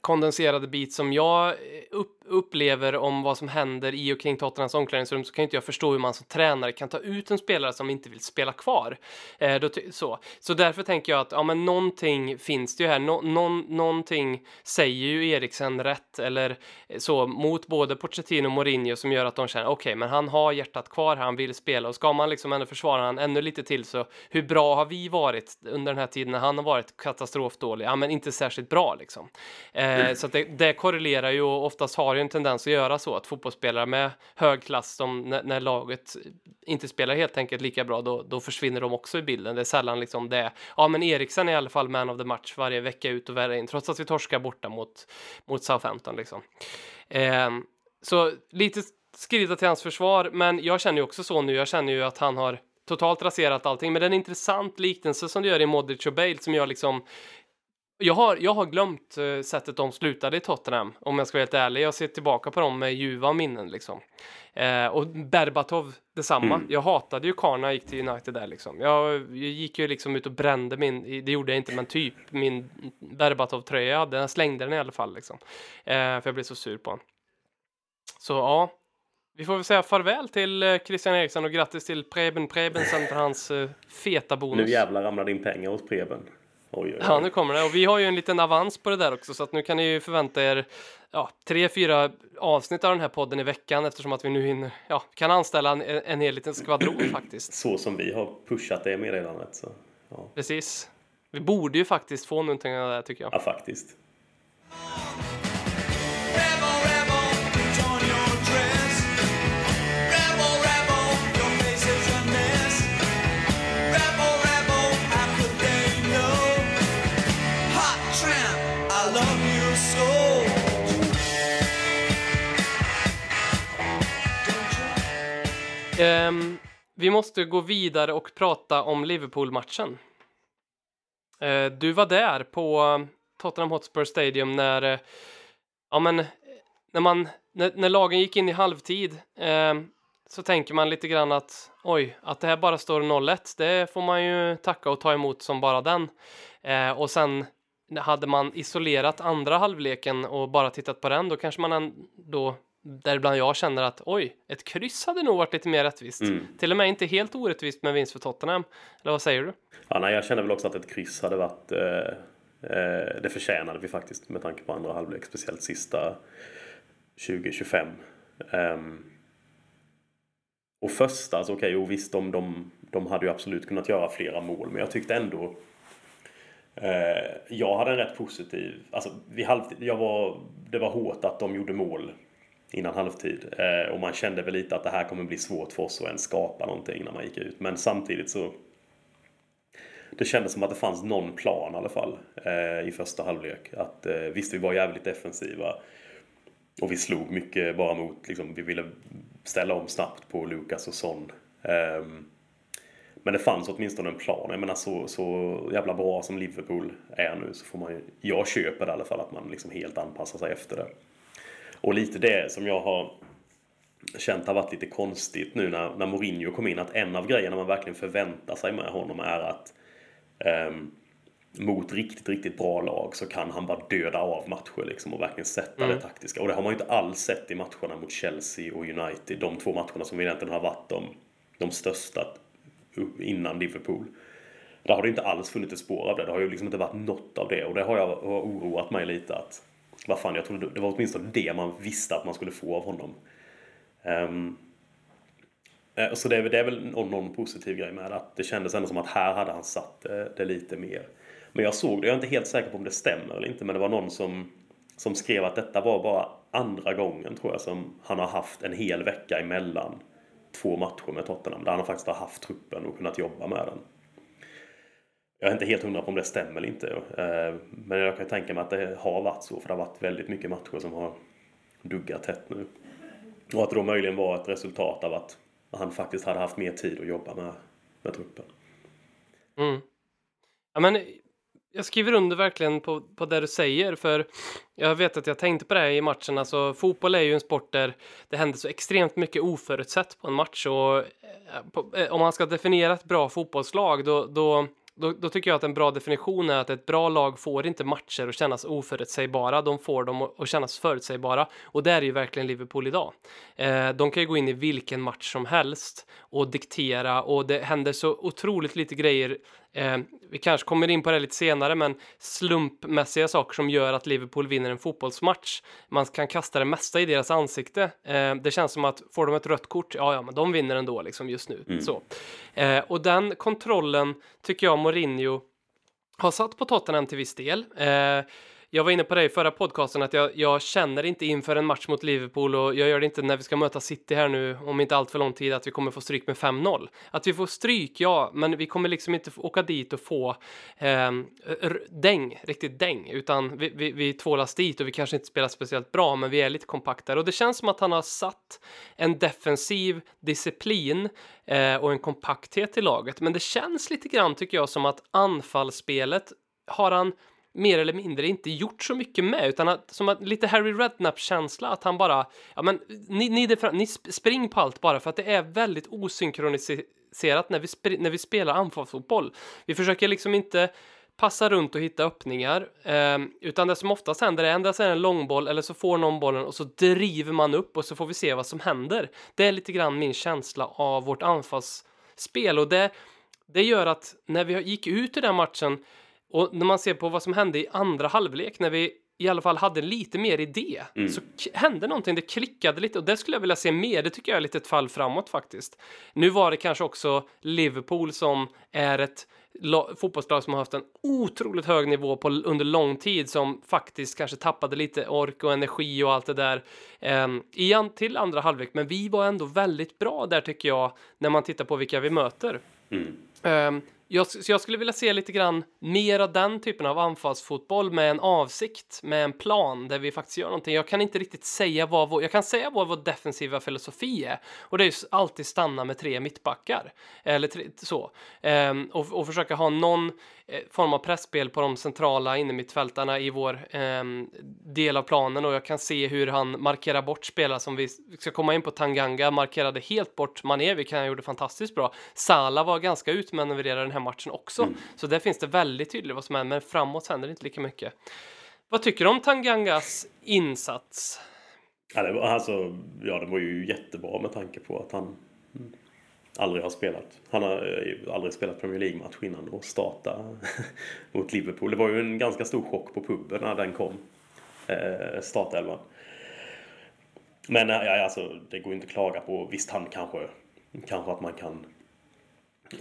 kondenserade bit som jag eh, upp, upplever om vad som händer i och kring Tottenhams omklädningsrum så kan inte jag förstå hur man som tränare kan ta ut en spelare som inte vill spela kvar. Eh, då, så. så därför tänker jag att ja, men någonting finns det ju här. No någon, någonting säger ju Eriksen rätt eller eh, så mot både Pochettino och Mourinho som gör att de känner okej, men han har hjärtat kvar, han vill spela och ska man liksom ändå försvara han ännu lite till så hur bra har vi varit under den här tiden när han har varit katastrofdålig? Ja, men inte särskilt bra liksom. Eh, så att det, det korrelerar ju och oftast har ju en tendens att göra så att fotbollsspelare med hög klass de, när, när laget inte spelar helt enkelt lika bra då, då försvinner de också i bilden. Det är sällan liksom det. Ja, men Eriksen är i alla fall man of the match varje vecka ut och värre in trots att vi torskar borta mot, mot Southampton liksom. Eh, så lite skrida till hans försvar, men jag känner ju också så nu. Jag känner ju att han har totalt raserat allting. Men det är en intressant liknelse som du gör i Modric och Bale som jag liksom jag har, jag har glömt uh, sättet de slutade i Tottenham, om jag ska vara helt ärlig. Jag ser tillbaka på dem med ljuva minnen liksom. Eh, och Berbatov detsamma. Jag hatade ju Karl när jag gick till United där liksom. Jag, jag gick ju liksom ut och brände min, det gjorde jag inte, men typ min Berbatov-tröja jag hade. Jag slängde den i alla fall liksom. Eh, för jag blev så sur på honom. Så ja, vi får väl säga farväl till eh, Christian Eriksson och grattis till Preben Preben för hans eh, feta bonus. Nu jävlar ramlar din pengar hos Preben. Oj, oj, oj. Ja, nu kommer det. Och vi har ju en liten avans på det där också, så att nu kan ni ju förvänta er ja, tre, fyra avsnitt av den här podden i veckan eftersom att vi nu hinner, ja, kan anställa en, en hel liten skvadron faktiskt. Så som vi har pushat det meddelandet. Så, ja. Precis. Vi borde ju faktiskt få någonting av det här tycker jag. ja, faktiskt. Um, vi måste gå vidare och prata om Liverpool-matchen. Uh, du var där på Tottenham Hotspur Stadium när, uh, ja men, när man, när, när lagen gick in i halvtid uh, så tänker man lite grann att oj, att det här bara står 0-1, det får man ju tacka och ta emot som bara den. Eh, och sen hade man isolerat andra halvleken och bara tittat på den, då kanske man ändå, däribland jag, känner att oj, ett kryss hade nog varit lite mer rättvist. Till och med inte helt orättvist med vinst för Tottenham. Eller vad säger du? Ja, nej, jag känner väl också att ett kryss hade varit... Eh, eh, det förtjänade vi faktiskt med tanke på andra halvlek, speciellt sista 20-25. Ehm, och första, alltså okej, okay, visst, de, de, de hade ju absolut kunnat göra flera mål, men jag tyckte ändå... Eh, jag hade en rätt positiv... Alltså, vid halvtid, jag var, det var hårt att de gjorde mål innan halvtid. Eh, och man kände väl lite att det här kommer bli svårt för oss att ens skapa någonting när man gick ut. Men samtidigt så det kändes som att det fanns någon plan i alla fall eh, i första halvlek. Att eh, visst, vi var jävligt defensiva och vi slog mycket bara mot, liksom, vi ville ställa om snabbt på Lukas och Son. Ehm, men det fanns åtminstone en plan. Jag menar så, så jävla bra som Liverpool är nu så får man ju, jag köper det i alla fall att man liksom helt anpassar sig efter det. Och lite det som jag har känt har varit lite konstigt nu när, när Mourinho kom in. Att en av grejerna man verkligen förväntar sig med honom är att ehm, mot riktigt, riktigt bra lag så kan han bara döda av matcher liksom och verkligen sätta det taktiska. Och det har man ju inte alls sett i matcherna mot Chelsea och United. De två matcherna som egentligen har varit de, de största innan Liverpool. Där har det inte alls funnits ett spår av det. Det har ju liksom inte varit något av det. Och det har jag har oroat mig lite att vad fan, jag trodde det var åtminstone det man visste att man skulle få av honom. Um, så det är, väl- det är väl någon, någon positiv grej med det, att det kändes ändå som att här hade han satt det, det lite mer. Men jag såg det, jag är inte helt säker på om det stämmer eller inte, men det var någon som, som skrev att detta var bara andra gången tror jag som han har haft en hel vecka emellan två matcher med Tottenham, där han faktiskt har haft truppen och kunnat jobba med den. Jag är inte helt hundra på om det stämmer eller inte. Eh, men jag kan tänka mig att det har varit så, för det har varit väldigt mycket matcher som har duggat tätt nu. Och att det då möjligen var ett resultat av att han faktiskt hade haft mer tid att jobba med, med truppen. Mm. Ja, men jag skriver under verkligen på, på det du säger, för jag vet att jag tänkte på det här i matchen. Alltså, fotboll är ju en sport där det händer så extremt mycket oförutsett på en match. Och, eh, på, eh, om man ska definiera ett bra fotbollslag, då, då, då, då tycker jag att en bra definition är att ett bra lag får inte matcher att kännas oförutsägbara. De får dem att kännas förutsägbara. Och det är ju verkligen Liverpool idag. Eh, de kan ju gå in i vilken match som helst och diktera och det händer så otroligt lite grejer. Eh, vi kanske kommer in på det lite senare, men slumpmässiga saker som gör att Liverpool vinner en fotbollsmatch. Man kan kasta det mesta i deras ansikte. Eh, det känns som att får de ett rött kort, ja, ja, men de vinner ändå liksom just nu. Så. Eh, och den kontrollen tycker jag Mourinho har satt på Tottenham till viss del. Jag var inne på det i förra podcasten att jag, jag känner inte inför en match mot Liverpool och jag gör det inte när vi ska möta City här nu om inte allt för lång tid att vi kommer få stryk med 5-0. Att vi får stryk, ja, men vi kommer liksom inte åka dit och få eh, däng, riktigt däng, utan vi, vi, vi tvålas dit och vi kanske inte spelar speciellt bra, men vi är lite kompaktare och det känns som att han har satt en defensiv disciplin eh, och en kompakthet i laget, men det känns lite grann tycker jag som att anfallsspelet har han mer eller mindre inte gjort så mycket med, utan att, som att lite Harry Redknapp-känsla, att han bara, ja men ni, ni, det ni spring på allt bara för att det är väldigt osynkroniserat när vi, när vi spelar anfallsfotboll. Vi försöker liksom inte passa runt och hitta öppningar, eh, utan det som oftast händer är endast är en långboll eller så får någon bollen och så driver man upp och så får vi se vad som händer. Det är lite grann min känsla av vårt anfallsspel och det, det gör att när vi gick ut i den matchen och när man ser på vad som hände i andra halvlek när vi i alla fall hade lite mer idé så k- hände någonting, det klickade lite och det skulle jag vilja se mer. Det tycker jag är lite ett fall framåt faktiskt. Nu var det kanske också Liverpool som är ett la- fotbollslag som har haft en otroligt hög nivå på, under lång tid som faktiskt kanske tappade lite ork och energi och allt det där um, i an, till andra halvlek. Men vi var ändå väldigt bra där tycker jag när man tittar på vilka vi möter. Ehm, jag, så jag skulle vilja se lite grann mer av den typen av anfallsfotboll med en avsikt, med en plan där vi faktiskt gör någonting. Jag kan inte riktigt säga vad vår, jag kan säga vad vår defensiva filosofi är och det är ju alltid stanna med tre mittbackar eller tre, så Ehm, och, och försöka ha någon form av pressspel på de centrala innermittfältarna i vår ehm, del av planen och jag kan se hur han markerar bort spelare som vi ska komma in på. Tanganga markerade helt bort Mané, vilket han gjorde fantastiskt bra. Salah var ganska utmanövrerad den här matchen också, så där finns det väldigt tydligt vad som händer, men framåt händer det inte lika mycket. Vad tycker du om Tangangas insats? Ja, det var, alltså, ja, det var ju jättebra med tanke på att han mm, aldrig har spelat. Han har eh, aldrig spelat Premier League-match innan och starta mot Liverpool. Det var ju en ganska stor chock på puben när den kom. Eh, startelvan. Men eh, ja, alltså, det går ju inte att klaga på. Visst, han kanske, kanske att man kan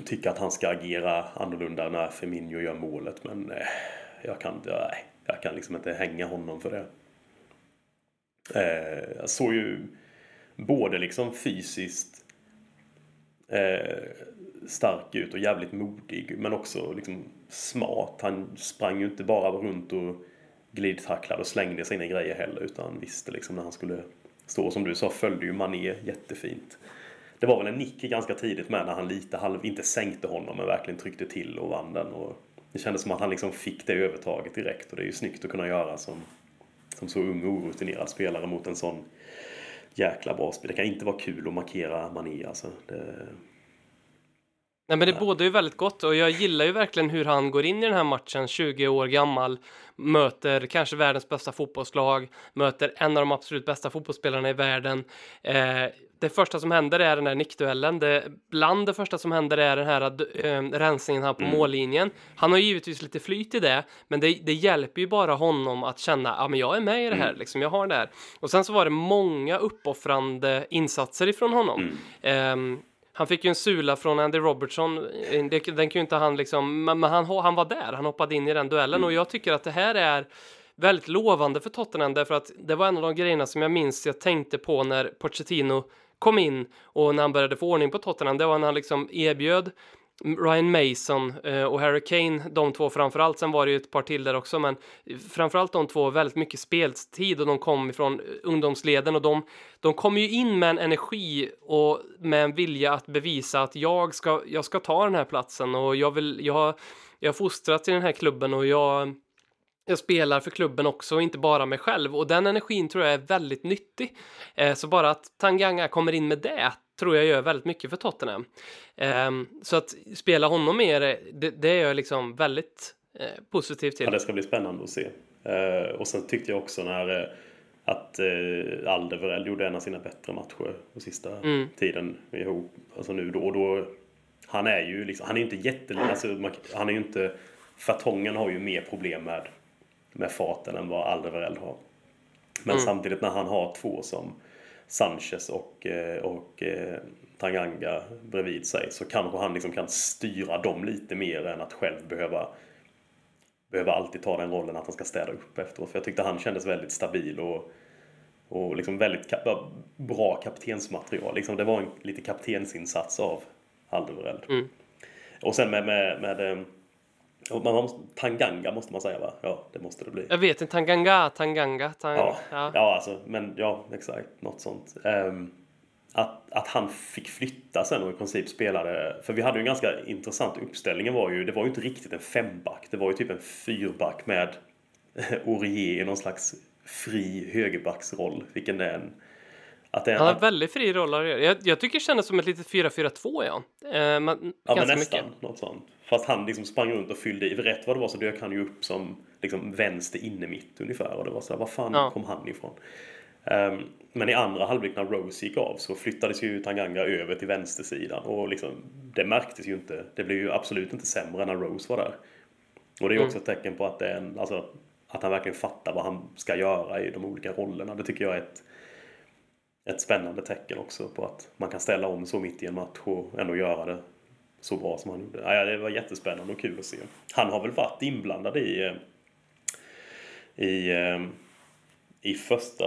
tycka att han ska agera annorlunda när Firmino gör målet. Men eh, jag kan, nej, jag kan liksom inte hänga honom för det. Eh, jag såg ju både liksom fysiskt eh, stark ut och jävligt modig men också liksom smart. Han sprang ju inte bara runt och glidtacklade och slängde sina grejer heller utan visste liksom när han skulle stå. Som du sa följde ju Mané jättefint. Det var väl en nick ganska tidigt med när han lite halv, inte sänkte honom men verkligen tryckte till och vann den. Och det kändes som att han liksom fick det övertaget direkt och det är ju snyggt att kunna göra som, som så ung och orutinerad spelare mot en sån jäkla bra spel. Det kan inte vara kul att markera Mané alltså. Det, Nej, men det båda ju väldigt gott och jag gillar ju verkligen hur han går in i den här matchen, 20 år gammal, möter kanske världens bästa fotbollslag, möter en av de absolut bästa fotbollsspelarna i världen. Eh, det första som händer är den här nickduellen. Det, bland det första som händer är den här äh, rensningen här på mållinjen. Han har givetvis lite flyt i det, men det, det hjälper ju bara honom att känna att men jag är med i det här, liksom, jag har det här. Och sen så var det många uppoffrande insatser ifrån honom. Ehm, han fick ju en sula från Andy Robertson. Eh, Det, den ju inte han liksom, men han, han var där. Han hoppade in i den duellen och jag tycker att det här är väldigt lovande för Tottenham därför att det var en av de grejerna som jag minns jag tänkte på när Pochettino kom in och när han började få ordning på Tottenham. Det var när han liksom erbjöd Ryan Mason eh, och Harry Kane, de två framförallt. Sen var det ju ett par till där också, men framförallt de två väldigt mycket speltid och de kom ifrån eh, ungdomsleden och de, de kom ju in med en energi och med en vilja att bevisa att jag ska, jag ska ta den här platsen och jag vill, jag har, jag har fostrats i den här klubben och jag jag spelar för klubben också inte bara mig själv och den energin tror jag är väldigt nyttig. Eh, så bara att Tanganga kommer in med det tror jag gör väldigt mycket för Tottenham. Eh, så att spela honom mer, det, det är jag liksom väldigt eh, positiv till. Ja, det ska bli spännande att se. Eh, och sen tyckte jag också när eh, att eh, Alderweireld gjorde en av sina bättre matcher på sista Mm. tiden ihop. Alltså nu då och då. Han är ju liksom, han är inte jätteliten. Alltså, man- han är ju inte, Fartongen har ju mer problem med, med farten än vad Alderweireld har. Men Mm. samtidigt när han har två som Sanchez och, eh, och eh, Tanganga bredvid sig så kanske han liksom kan styra dem lite mer än att själv behöva behöver alltid ta den rollen att han ska städa upp efteråt. För jag tyckte han kändes väldigt stabil och, och liksom väldigt ka- bra kaptensmaterial. Liksom det var en lite kaptensinsats av Alderweireld. Mm. Och sen med, med, med eh, man måste, Tanganga måste man säga va? Ja, det måste det bli. Jag vet inte, Tanganga, Tanganga, tang, Ja, ja. ja. alltså, men ja, exakt. Något sånt. Ehm, att, att han fick flytta sen och i princip spelade... För vi hade ju en ganska intressant uppställning. Var ju, det var ju inte riktigt en femback. Det var ju typ en fyrback med Aurier i någon slags fri högerbacksroll. Vilken är en... Att det Han har att, väldigt fri roll. Jag, jag tycker det kändes som ett litet 4-4-2 ja. Eh, men, ja, men nästan. mycket. Något sånt. Fast han liksom sprang runt och fyllde i. Rätt vad det var så dök han ju upp som liksom vänster inne mitt ungefär. Och det var så här, vad fan Ja. kom han ifrån? Ehm, men i andra halvlek när Rose gick av så flyttades ju Tanganga över till vänstersidan och liksom, det märktes ju inte. Det blev ju absolut inte sämre när Rose var där. Och det är ju också ett tecken på att, det är en, alltså, att han verkligen fattar vad han ska göra i de olika rollerna. Det tycker jag är ett, ett spännande tecken också på att man kan ställa om så mitt i en match och ändå göra det så bra som han gjorde. Ja, det var jättespännande och kul att se. Han har väl varit inblandad i, eh, i, eh, i första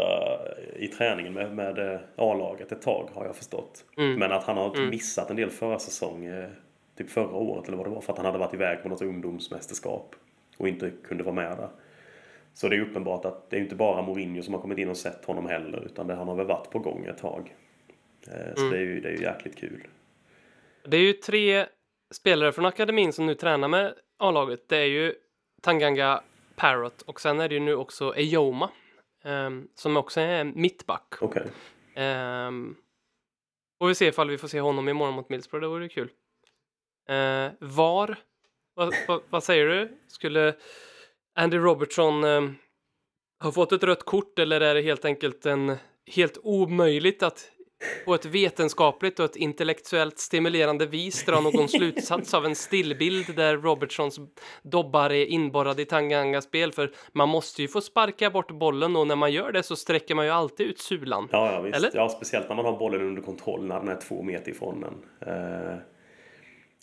i träningen med, med eh, A-laget ett tag har jag förstått. Men att han har missat en del försäsong, typ förra året eller vad det var, för att han hade varit iväg på något ungdomsmästerskap och inte kunde vara med där. Så det är uppenbart att det är inte bara Mourinho som har kommit in och sett honom heller, utan det, har väl varit på gång ett tag. Eh, Så det är ju det är ju jäkligt kul. Det är ju tre spelare från akademin som nu tränar med A-laget. Det är ju Tanganga, Parrot och sen är det ju nu också Ejoma ehm, som också är mittback. Okej. Um, och vi ser ifall vi får se honom imorgon mot Middlesbrough, det vore kul. Uh, var, vad, vad, vad säger du? Skulle Andy Robertson um, ha fått ett rött kort eller är det helt enkelt en helt omöjligt att på ett vetenskapligt och ett intellektuellt stimulerande vis dra någon slutsats av en stillbild där Robertsons dobbar är inborrade i Tangangas spel för man måste ju få sparka bort bollen och när man gör det så sträcker man ju alltid ut sulan. Ja, ja, visst. Eller? Ja, speciellt när man har bollen under kontroll när den är två meter ifrån en. Eh,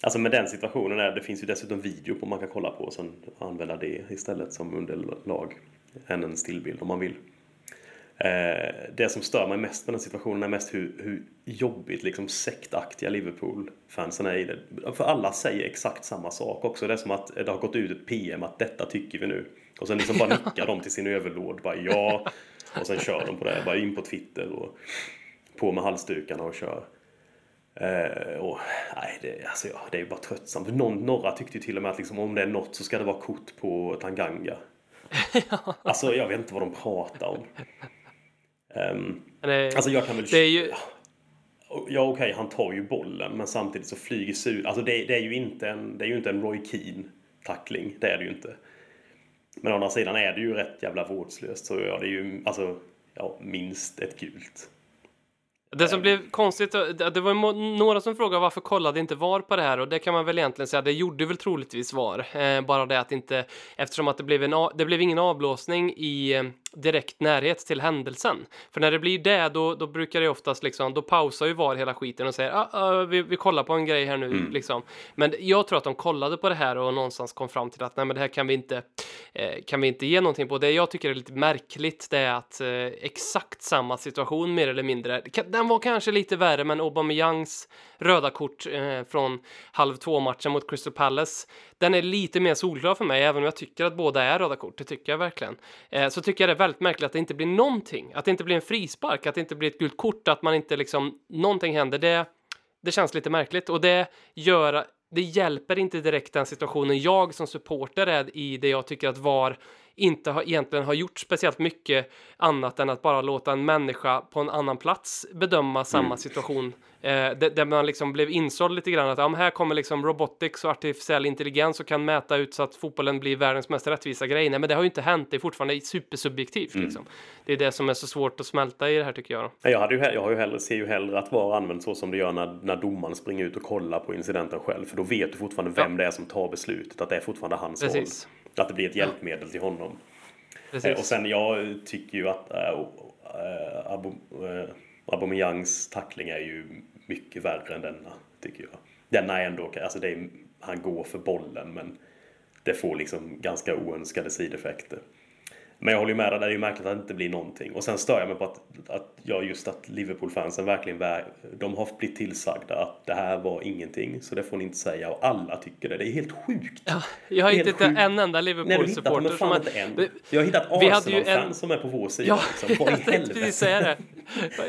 alltså med den situationen, är, det finns ju dessutom video på man kan kolla på och sen använda det istället som underlag än en stillbild om man vill. Eh, det som stör mig mest med den situationen är mest hur, hur jobbigt liksom sektaktiga Liverpool-fansen är i det. För alla säger exakt samma sak också. Det är som att det har gått ut ett PM att detta tycker vi nu. Och sen liksom bara nickar de till sin överlord. Bara ja. Och sen kör de på det. Bara in på Twitter och på med halsdukarna och kör. Eh, och, nej, det, alltså, ja, det är ju bara tröttsamt. Någon, några tyckte ju till och med att liksom, om det är något så ska det vara kort på Tanganga. Alltså jag vet inte vad de pratar om. Men det, alltså jag kan väl... det är ju, Ja okej, han tar ju bollen men samtidigt så flyger sur. Alltså det, det är ju inte en, det är ju inte en Roy Keane tackling. Det är det ju inte. Men å andra sidan är det ju rätt jävla vårdslöst. Så ja, det är ju alltså, ja, minst ett gult. Det som blev konstigt, det det var några som frågade varför kollade inte VAR på det här och det kan man väl egentligen säga, det gjorde väl troligtvis VAR. Eh, bara det att inte, eftersom att det blev, en, det blev ingen avblåsning i eh, direkt närhet till händelsen. För när det blir det, då, då brukar det oftast liksom, då pausar ju VAR hela skiten och säger ah, ah, vi, vi kollar på en grej här nu liksom. Men jag tror att de kollade på det här och någonstans kom fram till att nej men det här kan vi inte, eh, kan vi inte ge någonting på. Det jag tycker är lite märkligt det är att eh, exakt samma situation mer eller mindre, den var kanske lite värre men Aubameyangs röda kort eh, från halv två matchen mot Crystal Palace, den är lite mer solklar för mig även om jag tycker att båda är röda kort, det tycker jag verkligen. Eh, så tycker jag det är väldigt märkligt att det inte blir någonting, att det inte blir en frispark, att det inte blir ett gult kort, att man inte liksom, någonting händer. Det, det känns lite märkligt och det gör det hjälper inte direkt den situationen jag som supporter är i det jag tycker att VAR inte har, egentligen har gjort speciellt mycket annat än att bara låta en människa på en annan plats bedöma samma situation. Eh, där, där man liksom blev insåld lite grann att ja, här kommer liksom robotics och artificiell intelligens och kan mäta ut så att fotbollen blir världens mest rättvisa grej. Nej, men det har ju inte hänt. Det är fortfarande supersubjektivt. Liksom. Det är det som är så svårt att smälta i det här tycker jag. Då. Jag, hade ju, jag har ju hellre, ser ju hellre att VAR används så som det gör när, när domaren springer ut och kollar på incidenten själv. För då vet du fortfarande vem det är som tar beslutet. Att det är fortfarande hans Precis. roll. Att det blir ett hjälpmedel till honom. Precis. Eh, Och sen jag tycker ju att äh, äh, äh, Aubameyangs tackling är ju mycket värre än denna, tycker jag. Denna är ändå, alltså det är, han går för bollen men det får liksom ganska oönskade sideffekter. Men jag håller ju med dig, det är ju märkligt att det inte blir någonting. Och sen stör jag mig på att, att ja, just att Liverpool-fansen verkligen, vä- de har blivit tillsagda att det här var ingenting, så det får ni inte säga. Och alla tycker det. Det är helt sjukt. Ja, jag har inte hittat sjukt. en enda Liverpool-supporter som har... en. Jag har hittat Arsenal-fans en- som är på vår sida. Ja, liksom. Jag tänkte precis säga det.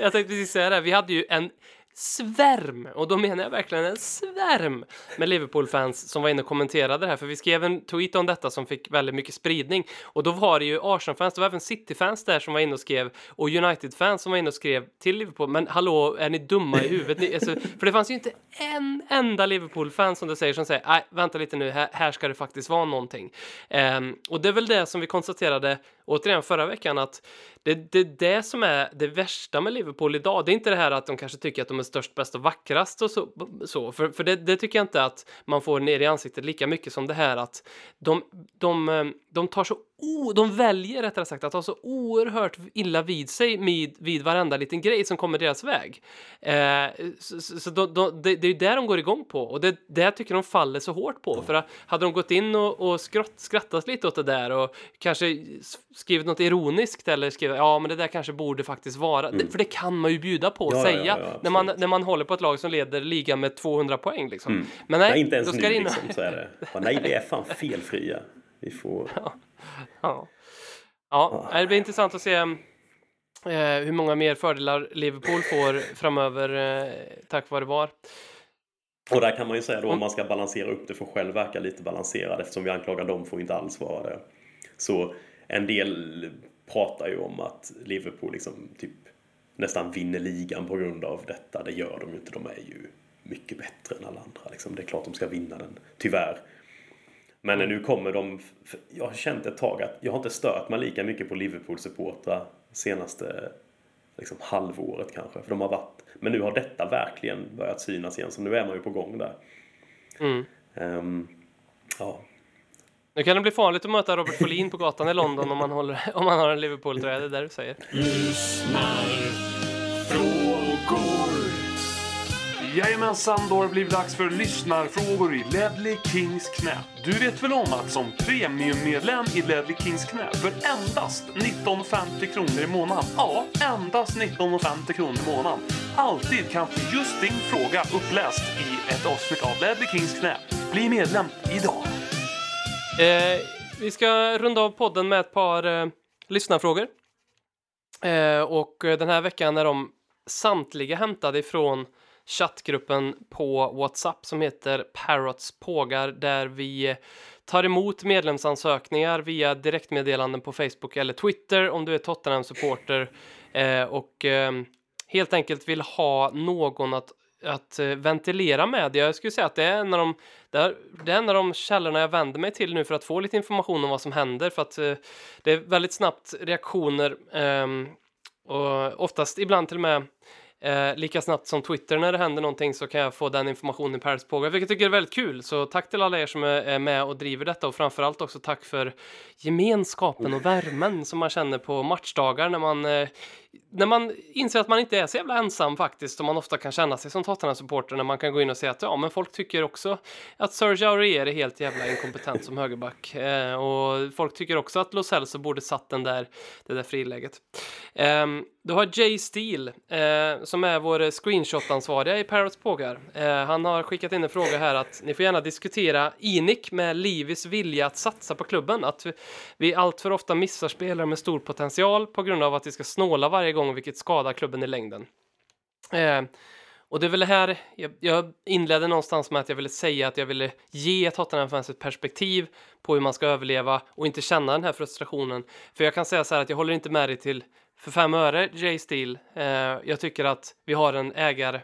Jag tänkte precis säga det. Vi hade ju en svärm, och då menar jag verkligen en svärm med Liverpool-fans som var inne och kommenterade det här, för vi skrev en tweet om detta som fick väldigt mycket spridning. Och då var det ju Arsenal-fans, det var även City-fans där som var inne och skrev, och United-fans som var inne och skrev till Liverpool, men hallå, är ni dumma i huvudet? Ni, alltså, för det fanns ju inte en enda Liverpool-fan som du säger som säger, nej, vänta lite nu, här, här ska det faktiskt vara någonting. Um, och det är väl det som vi konstaterade återigen förra veckan att det, det är det som är det värsta med Liverpool idag. Det är inte det här att de kanske tycker att de är störst, bäst och vackrast och så. så för för det, det tycker jag inte att man får ner i ansiktet lika mycket som det här att de, de, eh, de tar så o, de väljer rättare sagt att ta så oerhört illa vid sig vid, vid varenda liten grej som kommer deras väg. Eh, så så, de, de, det, det är ju det de går igång på och det, det tycker de faller så hårt på. För hade de gått in och, och skrott, skrattat lite åt det där och kanske skrivit något ironiskt eller skrivit ja men det där kanske borde faktiskt vara, det, för det kan man ju bjuda på och Mm. Ja, säga ja, ja, när, man, när man håller på ett lag som leder ligan med 200 poäng liksom. Men Nej, nej, Mm. inte ens då nu ska det in... liksom, så är det. Nej, vi är fan felfria. Vi får... Ja. Ja, det blir intressant att se eh, hur många mer fördelar Liverpool får framöver eh, tack vare VAR. Och där kan man ju säga då om man ska balansera upp det för själv verka lite balanserad eftersom vi anklagar dem för att inte alls vara det. Så en del pratar ju om att Liverpool liksom typ nästan vinner ligan på grund av detta. Det gör de ju inte. De är ju mycket bättre än alla andra. Liksom. Det är klart de ska vinna den, tyvärr. Men nu kommer de... Jag har känt ett tag att jag har inte stört mig lika mycket på Liverpool-supportrar senaste liksom, halvåret kanske. För de har varit... Men nu har detta verkligen börjat synas igen. Så nu är man ju på gång där. Mm. Ehm, ja. Nu kan det bli farligt att möta Robert Folin på gatan i London om man, håller, om man har en Liverpool-tröja, det är det du säger. Lyssnarfrågor. Jajamensan, då har det blivit dags för lyssnarfrågor i Ledley Kings knä. Du vet väl om att som premiummedlem i Ledley Kings knä för endast 1950 kronor i månaden, ja, endast 1950 kronor i månaden, alltid kan få just din fråga uppläst i ett avsnitt av Ledley Kings knä. Bli medlem idag. Eh, vi ska runda av podden med ett par eh, lyssnarfrågor. Eh, och den här veckan är de samtliga hämtade ifrån chattgruppen på WhatsApp som heter Parrots pågar där vi tar emot medlemsansökningar via direktmeddelanden på Facebook eller Twitter om du är Tottenham-supporter eh, och eh, helt enkelt vill ha någon att att eh, ventilera med. Jag skulle säga att det är en av de, det är, det är en av de källorna jag vänder mig till nu för att få lite information om vad som händer för att eh, det är väldigt snabbt reaktioner ehm, och oftast ibland till och med Eh, lika snabbt som Twitter när det händer någonting så kan jag få den informationen per Paris vilket jag tycker är väldigt kul. Så tack till alla er som är, är med och driver detta och framförallt också tack för gemenskapen och värmen som man känner på matchdagar när man, eh, när man inser att man inte är så jävla ensam faktiskt som man ofta kan känna sig som Tottenham-supporter när man kan gå in och säga att ja, men folk tycker också att Serge Aurier är helt jävla inkompetent som högerback eh, och folk tycker också att Lo Celso borde satt den där, det där friläget. Eh, du har Jay Steele eh, som är vår screenshot-ansvariga i Parrots pågar. Eh, han har skickat in en fråga här att ni får gärna diskutera Inik med Livis vilja att satsa på klubben. Att vi, vi allt för ofta missar spelare med stor potential på grund av att vi ska snåla varje varje gång vilket skadar klubben i längden. Eh, och det är väl det här, jag, jag inledde någonstans med att jag ville säga att jag ville ge Tottenham-fans ett perspektiv på hur man ska överleva och inte känna den här frustrationen. För jag kan säga så här att jag håller inte med dig till för fem öre, Jay Steele. Eh, jag tycker att vi har en ägare,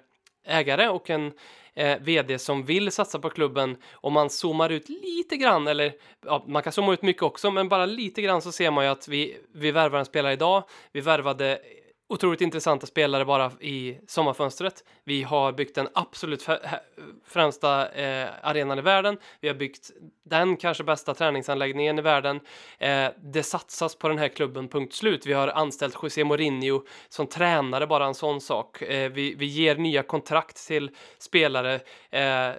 ägare och en eh, vd som vill satsa på klubben. Om man zoomar ut lite grann, eller ja, man kan zooma ut mycket också, men bara lite grann så ser man ju att vi, vi värvar en spelare idag. Vi värvade otroligt intressanta spelare bara i sommarfönstret. Vi har byggt den absolut främsta eh, arenan i världen. Vi har byggt den kanske bästa träningsanläggningen i världen. Eh, det satsas på den här klubben, punkt slut. Vi har anställt José Mourinho som tränare, bara en sån sak. Eh, vi, vi ger nya kontrakt till spelare eh,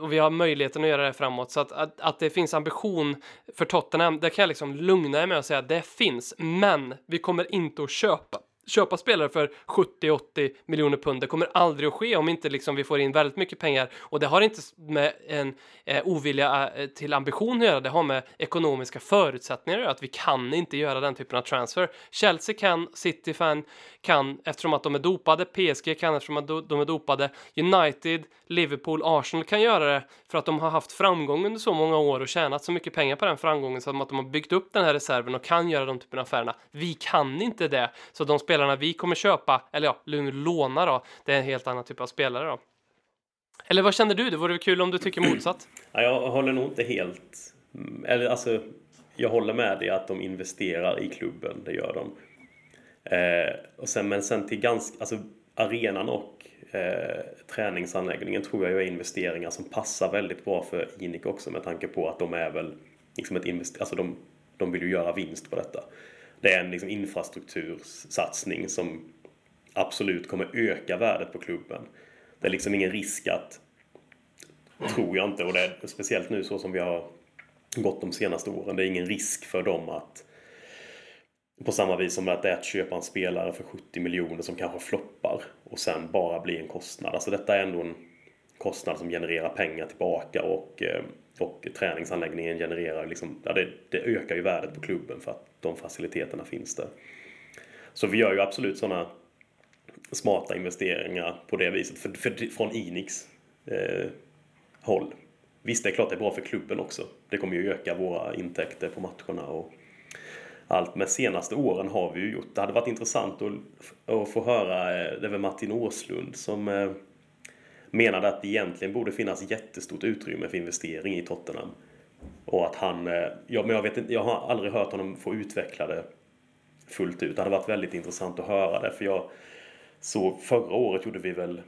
och vi har möjligheten att göra det framåt. Så att, att, att det finns ambition för Tottenham, det kan jag liksom lugna er med och säga att det finns. Men vi kommer inte att köpa köpa spelare för 70-80 miljoner pund. Det kommer aldrig att ske om inte liksom vi får in väldigt mycket pengar. Och det har inte med en eh, ovilja eh, till ambition att göra. Det har med ekonomiska förutsättningar att göra. Att vi kan inte göra den typen av transfer. Chelsea kan, City fan kan eftersom att de är dopade. PSG kan eftersom att de är dopade. United, Liverpool, Arsenal kan göra det för att de har haft framgång under så många år och tjänat så mycket pengar på den framgången så att de har byggt upp den här reserven och kan göra de typen av affärerna. Vi kan inte det. Så de spelar spelarna vi kommer köpa, eller ja, nu låna då, det är en helt annan typ av spelare då. Eller vad känner du? Det vore kul om du tycker motsatt. Ja, jag håller nog inte helt... Eller alltså, jag håller med dig att de investerar i klubben, det gör de. Eh, och sen, men sen till ganska, alltså arenan och eh, träningsanläggningen tror jag är investeringar som passar väldigt bra för Inik också med tanke på att de är väl liksom ett invest, alltså de, de vill ju göra vinst på detta. Det är en liksom infrastruktursatsning som absolut kommer öka värdet på klubben. Det är liksom ingen risk att, tror jag inte, och det är speciellt nu så som vi har gått de senaste åren, det är ingen risk för dem att på samma vis som att det är att köpa en spelare för 70 miljoner som kanske floppar och sen bara blir en kostnad. Alltså detta är ändå en kostnad som genererar pengar tillbaka och, eh, och träningsanläggningen genererar liksom, ja, det, det ökar ju värdet på klubben för att de faciliteterna finns där. Så vi gör ju absolut sådana smarta investeringar på det viset för, för, från Inix eh, håll. Visst, det är klart det är bra för klubben också. Det kommer ju öka våra intäkter på matcherna och allt. Men senaste åren har vi ju gjort. Det hade varit intressant att, att få höra, eh, det var Martin Åslund som eh, menade att det egentligen borde finnas jättestort utrymme för investering i Tottenham. Och att han, eh, ja, men jag, vet inte, jag har aldrig hört honom få utveckla det fullt ut. Det hade varit väldigt intressant att höra det. För jag så förra året gjorde vi väl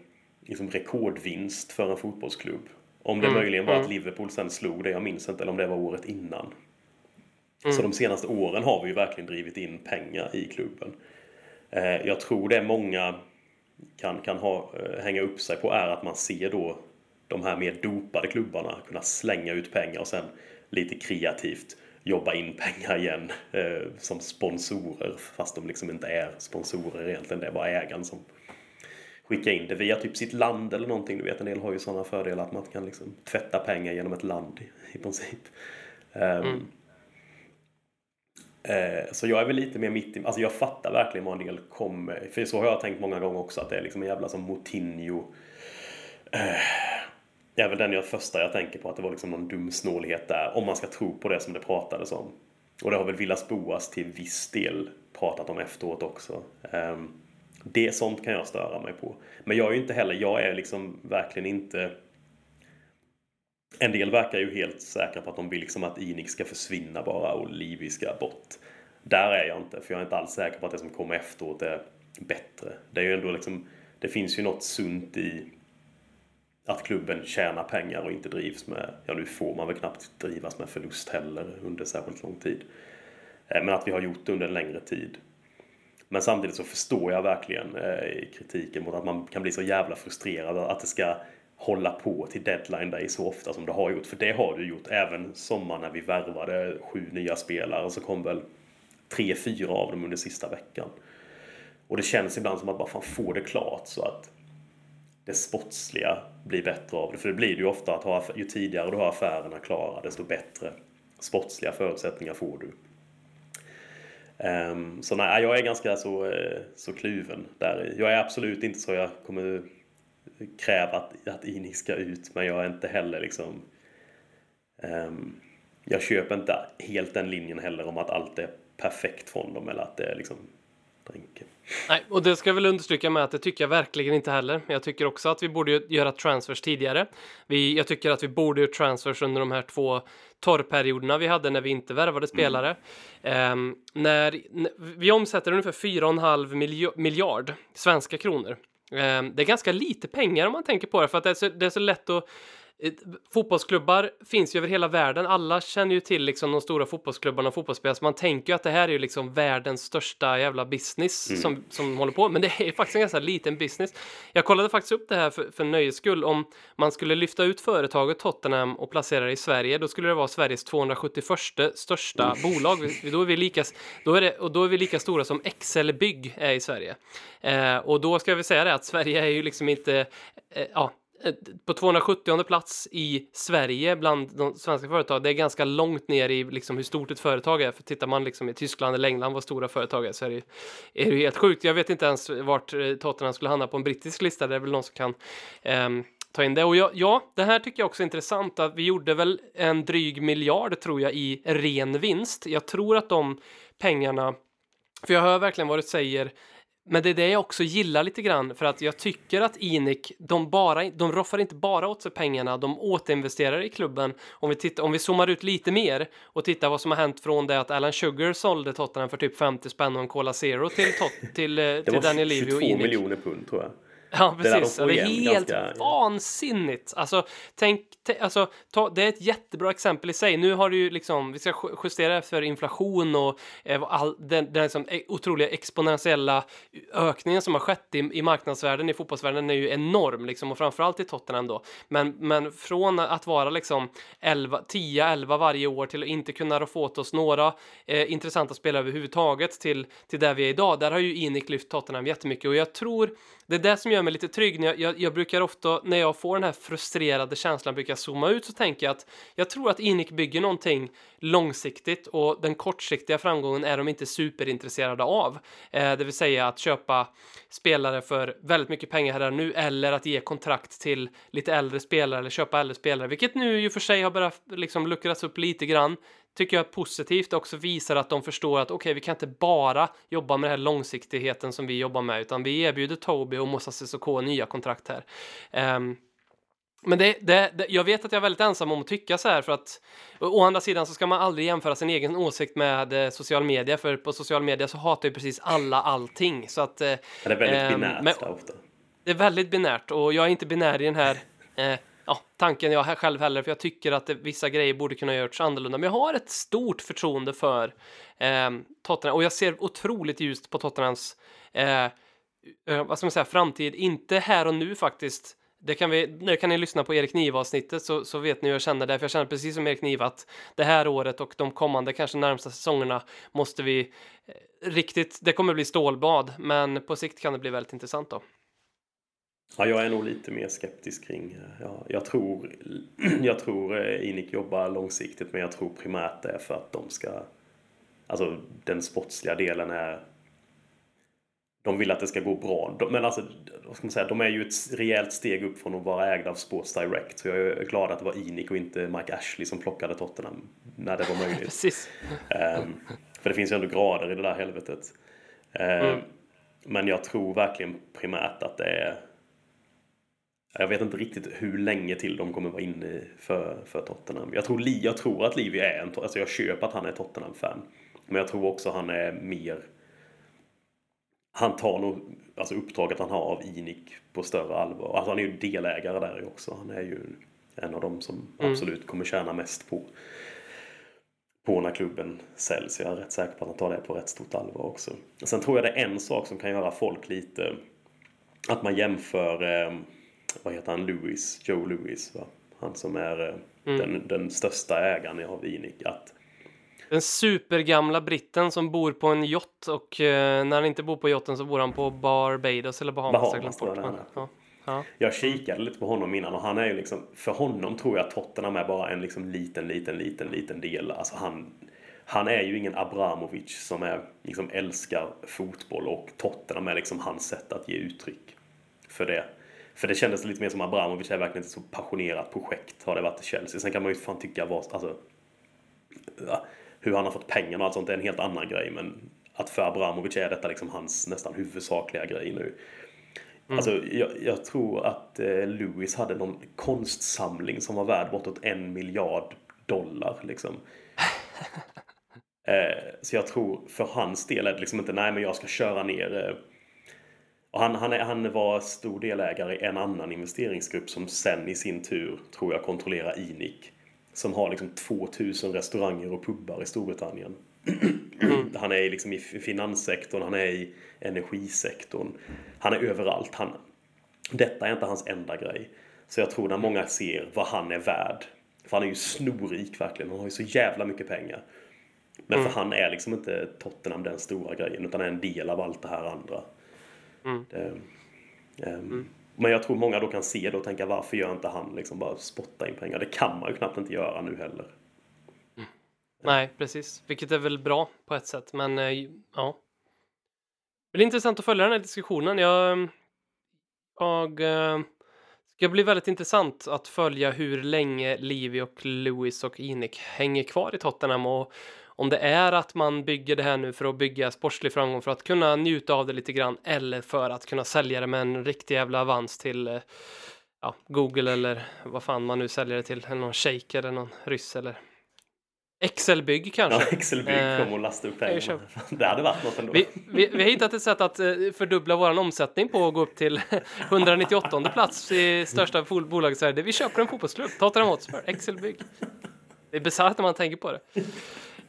liksom rekordvinst för en fotbollsklubb. Om det Mm, möjligen var mm. att Liverpool sen slog det, jag minns inte, eller om det var året innan. Så de senaste åren har vi ju verkligen drivit in pengar i klubben. Eh, jag tror det många kan, kan ha, eh, hänga upp sig på är att man ser då de här mer dopade klubbarna kunna slänga ut pengar och sen lite kreativt jobba in pengar igen eh, som sponsorer fast de liksom inte är sponsorer egentligen. Det är bara ägaren som skickar in det via typ sitt land eller någonting. Du vet en del har ju sådana fördelar att man kan liksom tvätta pengar genom ett land i, i princip. Ehm, mm. Eh, Så jag är väl lite mer mitt i, alltså jag fattar verkligen vad en del kommer, för så har jag tänkt många gånger också att det är liksom en jävla som Moutinho. Eh, Det är väl den jag första jag tänker på, att det var liksom någon dum snålhet där, om man ska tro på det som det pratades om. Och det har väl Villas Boas till viss del pratat om efteråt också. Ehm, Det, sånt kan jag störa mig på. Men jag är ju inte heller, jag är liksom verkligen inte en del verkar ju helt säkra på att de vill liksom att Inix ska försvinna bara och Livi ska bort. Där är jag inte, för jag är inte alls säker på att det som kommer efteråt är bättre. Det är ju ändå liksom, det finns ju något sunt i att klubben tjänar pengar och inte drivs med, ja nu får man väl knappt drivas med förlust heller under särskilt lång tid. Eh, men att vi har gjort det under en längre tid. Men samtidigt så förstår jag verkligen eh, kritiken mot att man kan bli så jävla frustrerad att det ska hålla på till deadline day så ofta som du har gjort. För det har du gjort även sommar när vi värvade sju nya spelare så kom väl tre, fyra av dem under sista veckan. Och det känns ibland som att bara fan få det klart så att det sportsliga blir bättre av det. För det blir det ju ofta att ha, ju tidigare du har affärerna klara desto bättre sportsliga förutsättningar får du. Um, så nej, jag är ganska så, eh, så kluven där. Jag är absolut inte så jag kommer kräva att, att Inik ska ut, men jag är inte heller liksom... ehm, jag köper inte helt den linjen heller om att allt är perfekt från dem eller att det är liksom dränke. Nej, och det ska jag väl understryka med att det tycker jag verkligen inte heller. Jag tycker också att vi borde göra transfers tidigare. Vi, jag tycker att vi borde göra transfers under de här två torrperioderna vi hade när vi inte värvade spelare. Ehm, när, n- vi omsätter ungefär 4,5 miljo- miljard svenska kronor. Ehm, det är ganska lite pengar om man tänker på det, för att det är så, det är så lätt att Fotbollsklubbar finns ju över hela världen. Alla känner ju till liksom de stora fotbollsklubbarna och fotbollsspelare. Så man tänker ju att det här är ju liksom världens största jävla business som, som håller på. Men det är faktiskt en ganska liten business. Jag kollade faktiskt upp det här för, för nöjes skull. Om man skulle lyfta ut företaget Tottenham och placera det i Sverige, då skulle det vara Sveriges 271 största bolag. Vi- Då är vi lika, då är det, och då är vi lika stora som Excel Bygg är i Sverige. Eh, och då ska vi säga det att Sverige är ju liksom inte, eh, ja, på 270 plats i Sverige bland de svenska företag. Det är ganska långt ner i liksom hur stort ett företag är. För tittar man liksom i Tyskland eller England vad stora företag är så är det, är det helt sjukt. Jag vet inte ens vart eh, Tottenham skulle hamna på en brittisk lista. Det är väl någon som kan um, ta in det. Och ja, ja, det här tycker jag också är intressant. Att vi gjorde väl en dryg miljard tror jag i ren vinst. Jag tror att de pengarna, för jag hör verkligen vad du säger men det är det jag också gillar lite grann för att jag tycker att Inik, de, bara, de roffar inte bara åt sig pengarna, de återinvesterar i klubben. Om vi, tittar, om vi zoomar ut lite mer och tittar vad som har hänt från det att Alan Sugar sålde Tottenham för typ 50 spänn och en Cola Zero till, tot, till, eh, Det till var Daniel Levy 22 och Inik. miljoner pund tror jag. Ja, Det precis. får Det är helt ganska- vansinnigt. Alltså, tänk, alltså, ta, det är ett jättebra exempel i sig. Nu har du ju liksom, vi ska ju- justera efter inflation och eh, all, den, den liksom, otroliga exponentiella ökningen som har skett i, i marknadsvärden i fotbollsvärlden är ju enorm, liksom, och framförallt i Tottenham då. Men, men från att vara liksom 11, 10-11 varje år till att inte kunna få åt oss några eh, intressanta spelare överhuvudtaget till, till där vi är idag, där har ju Inik lyft Tottenham jättemycket och jag tror det är det som gör mig lite trygg. När jag, jag, jag brukar ofta, när jag får den här frustrerade känslan, brukar jag zooma ut så tänker jag att jag tror att Inik bygger någonting långsiktigt och den kortsiktiga framgången är de inte superintresserade av. Eh, det vill säga att köpa spelare för väldigt mycket pengar här och nu eller att ge kontrakt till lite äldre spelare eller köpa äldre spelare, vilket nu i och för sig har börjat liksom luckras upp lite grann tycker jag är positivt. Också visar att de förstår att okej, vi kan inte bara jobba med den här långsiktigheten som vi jobbar med, utan vi erbjuder Toby och Moussa Sissoko nya kontrakt här. Ehm, men det, det, det, jag vet att jag är väldigt ensam om att tycka så här för att å andra sidan så ska man aldrig jämföra sin egen åsikt med eh, social media för på social media så hatar ju precis alla allting så att eh, Det är väldigt Ehm, binärt men- ofta. det är väldigt binärt och jag är inte binär i den här eh, ja, tanken jag själv heller för jag tycker att det, vissa grejer borde kunna gjorts annorlunda. Men jag har ett stort förtroende för eh, Tottenham och jag ser otroligt ljust på Tottenhams eh, eh, vad ska man säga, framtid. Inte här och nu faktiskt. Det kan, vi, det kan ni lyssna på Erik Niva-avsnittet så, så vet ni hur jag känner där, För jag känner precis som Erik Niva att det här året och de kommande, kanske närmsta säsongerna måste vi eh, riktigt, det kommer bli stålbad, men på sikt kan det bli väldigt intressant då. Ja, jag är nog lite mer skeptisk kring... Ja, jag tror, jag tror eh, Inik jobbar långsiktigt men jag tror primärt det är för att de ska... Alltså den sportsliga delen är... De vill att det ska gå bra. De, men alltså, vad ska man säga, de är ju ett rejält steg upp från att vara ägda av Sports Direct. Så jag är glad att det var Inik och inte Mike Ashley som plockade Tottenham när det var möjligt. Precis. Ehm, för det finns ju ändå grader i det där helvetet. Ehm, Men jag tror verkligen primärt att det är... Jag vet inte riktigt hur länge till de kommer vara inne för, för Tottenham. Jag tror, jag tror att Livi är en... Alltså jag köper att han är Tottenham-fan. Men jag tror också han är mer... Han tar nog alltså uppdraget han har av Inik på större allvar. Alltså han är ju delägare där också. Han är ju en av dem som absolut kommer tjäna mest på på när klubben säljs. Jag är rätt säker på att han tar det på rätt stort allvar också. Sen tror jag det är en sak som kan göra folk lite... Att man jämför... Eh, vad heter han? Lewis? Joe Lewis, va? Han som är eh, den, den största ägaren av Inik. Att Den supergamla britten som bor på en yacht och eh, när han inte bor på yachten så bor han på Barbados eller Bahamas. Bahamas jag bort, ja. Ja. Jag kikade lite på honom innan och han är ju liksom, för honom tror jag Tottenham är bara en liksom liten, liten, liten, liten del. Alltså han, han är ju ingen Abramovic som är, liksom älskar fotboll och Tottenham är liksom hans sätt att ge uttryck för det. För det kändes lite mer som Abramovic är verkligen ett så passionerat projekt har det varit i Chelsea. Sen kan man ju fan tycka vad, alltså, hur han har fått pengarna och allt sånt är en helt annan grej. Men att för Abramovic är detta liksom hans nästan huvudsakliga grej nu. Alltså, jag, jag tror att eh, Lewis hade någon konstsamling som var värd bortåt en miljard dollar. Liksom. eh, så jag tror för hans del är det liksom inte, nej men jag ska köra ner. Eh, och han, han, han var stor delägare i en annan investeringsgrupp som sen i sin tur, tror jag, kontrollerar Inik. Som har liksom 2000 restauranger och pubbar i Storbritannien. Han är liksom i finanssektorn, han är i energisektorn. Han är överallt. Han, detta är inte hans enda grej. Så jag tror när många ser vad han är värd. För han är ju snorrik verkligen. Han har ju så jävla mycket pengar. Men för han är liksom inte Tottenham den stora grejen. Utan är en del av allt det här andra. Det, ehm, Men jag tror många då kan se det och tänka varför gör inte han liksom bara spotta in pengar? Det kan man ju knappt inte göra nu heller. Nej, precis. Vilket är väl bra på ett sätt, men eh, ja. Det blir intressant att följa den här diskussionen. Jag, jag eh, ska bli väldigt intressant att följa hur länge Livy och Lewis och Inik hänger kvar i Tottenham och Om det är att man bygger det här nu för att bygga sportslig framgång för att kunna njuta av det lite grann eller för att kunna sälja det med en riktig jävla avans till eh, ja, Google eller vad fan man nu säljer det till, eller någon shejk eller någon ryss eller Excel-bygg Ja, kanske. Excel-bygg Eh, kom och lastade upp pengarna. Det hade varit något ändå. Vi, vi, vi har hittat ett sätt att eh, fördubbla vår omsättning på att gå upp till 198 plats i största bolaget i Sverige. Vi köper en fotbollsklubb, Tottenham Hotspur, Excel-bygg. Det är bisarrt när man tänker på det.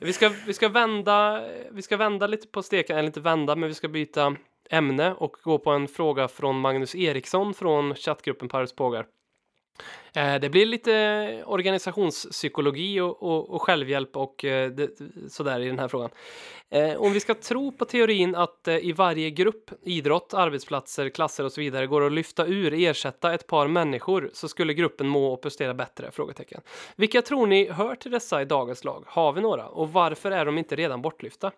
Vi ska, vi, ska vända, vi ska vända lite på steken, eller inte vända, men vi ska byta ämne och gå på en fråga från Magnus Eriksson från chattgruppen Paris Pågar. Eh, det blir lite organisationspsykologi och, och, och självhjälp och eh, det, sådär i den här frågan. Eh, om vi ska tro på teorin att eh, i varje grupp, idrott, arbetsplatser, klasser och så vidare går att lyfta ur, ersätta ett par människor så skulle gruppen må och prestera bättre? Frågetecken. Vilka tror ni hör till dessa i dagens lag? Har vi några? Och varför är de inte redan bortlyfta?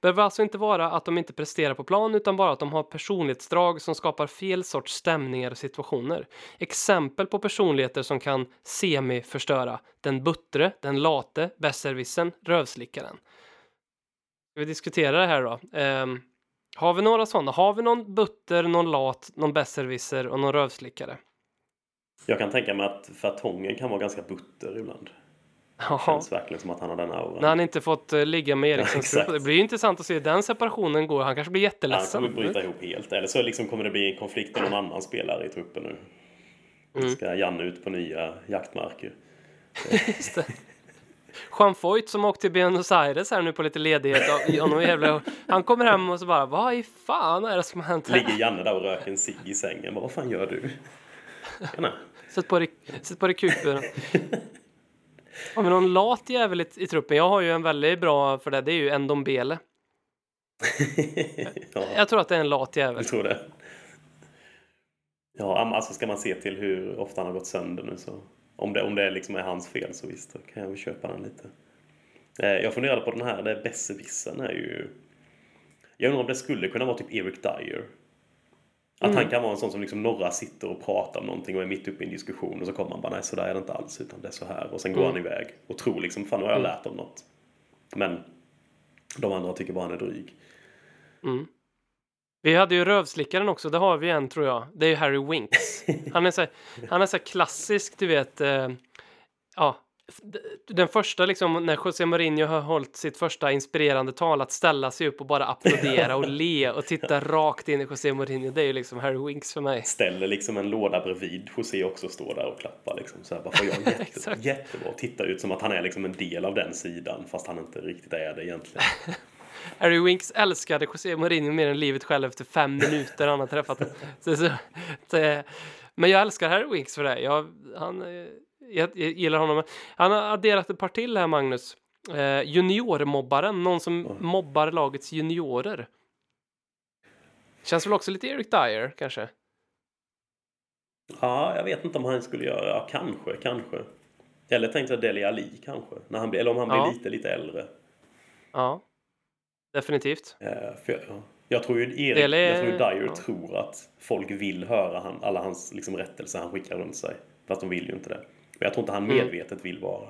Behöver alltså inte vara att de inte presterar på plan utan bara att de har personlighetsdrag som skapar fel sorts stämningar och situationer. Exempel på personligheter som kan semi-förstöra. Den buttre, den late, besserwissern, rövslickaren. Ska vi diskutera det här då? Ehm, har vi några sådana? Har vi någon butter, någon lat, någon besserwisser och någon rövslickare? Jag kan tänka mig att Vertongen kan vara ganska butter ibland. Ja, Känns verkligen som att han har den auran. när han inte fått eh, ligga med exakt. grupp. Det blir intressant att se hur den separationen går. Han kanske blir Han jätteledsen. kommer bryta ihop helt. Eller så liksom kommer det bli en konflikt med någon annan spelare i truppen nu. Mm. Ska Janne ut på nya jaktmarker. Just det. Jean Foyt som åkte till Buenos Aires här nu på lite ledighet. och- Honom jävla, han kommer hem och så bara, vad i fan är det som har hänt här? Ligger Janne där och röker en cigg i sängen. Vad fan gör du? Sätt på dig, sätt på dig kupen. Har vi någon lat jävel i, i truppen? Jag har ju en väldigt bra för det. Det är ju en Dombele. ja, Jag tror att det är en lat jävel. jag tror det. Ja, alltså ska man se till hur ofta han har gått sönder nu så. Om det, om det liksom är hans fel så visst, då kan jag väl köpa den lite. Eh, Jag funderade på den här, det besserwissern är ju... Jag undrar om det skulle kunna vara typ Eric Dyer. Att han kan vara en sån som liksom några sitter och pratar om någonting och är mitt uppe i en diskussion och så kommer han bara nej så där är det inte alls utan det är så här och sen går han iväg och tror liksom fan nu har jag lärt om något. Men de andra tycker bara han är dryg. Vi hade ju rövslickaren också. Det har vi en tror jag. Det är ju Harry Winks. Han är så här, han är så klassisk, du vet. Eh, ja, den första liksom när José Mourinho har hållit sitt första inspirerande tal att ställa sig upp och bara applådera och le och titta rakt in i José Mourinho. Det är ju liksom Harry Winks för mig. ställer liksom en låda bredvid José också står där och klappar liksom så här bara jag är jätte, Exakt. jättebra tittar ut som att han är liksom en del av den sidan fast han inte riktigt är det egentligen. Harry Winks älskade José Mourinho mer än livet själv efter fem minuter han har träffat honom. så, Men jag älskar Harry Winks för det. Jag, han, eh, jag, jag gillar honom. Han har adderat ett par till här, Magnus. Eh, juniormobbaren, någon som mobbar lagets juniorer. Känns väl också lite Eric Dyer, kanske? Ja, jag vet inte om han skulle göra, ja, kanske, kanske. Eller tänkte jag Deli Ali kanske, när han eller om han blir Ja. lite, lite äldre. Ja, definitivt. Eh, för jag, ja. jag tror ju Erik, Dele- jag tror ju Dyer ja. tror att folk vill höra han, alla hans liksom, rättelser han skickar runt sig. Fast de vill ju inte det. Men jag tror inte han Mm. medvetet vill vara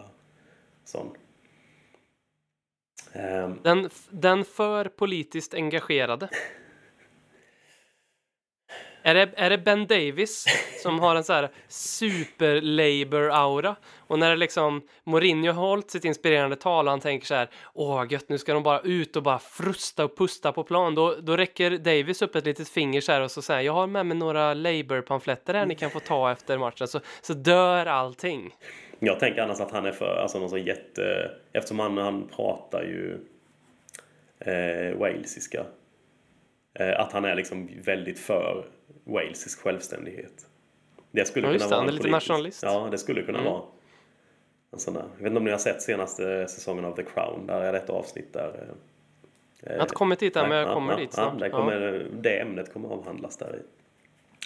sån. Ehm, Den, den för politiskt engagerade. Är det, är det Ben Davis som har en så här super-Labour-aura? Och när det liksom Mourinho har hållit sitt inspirerande tal och han tänker så här Åh gött, nu ska de bara ut och bara frusta och pusta på plan. Då, då räcker Davis upp ett litet finger så här och så säger jag har med mig några Labour-pamfletter här ni kan få ta efter matchen. Så, så dör allting. Jag tänker annars att han är för, alltså någon sån jätte... Eftersom han, han pratar ju eh, walesiska. Eh, att han är liksom väldigt för walesisk självständighet. Det skulle Ja, kunna det, vara är en lite nationalist. Ja, det skulle kunna Mm. vara. En sån där. Jag vet inte om ni har sett senaste säsongen av The Crown. Där är det ett avsnitt där... eh, Jag har inte kommit dit än, men jag ja, kommer ja, dit ja, snart. det, kommer, det ämnet kommer avhandlas där i.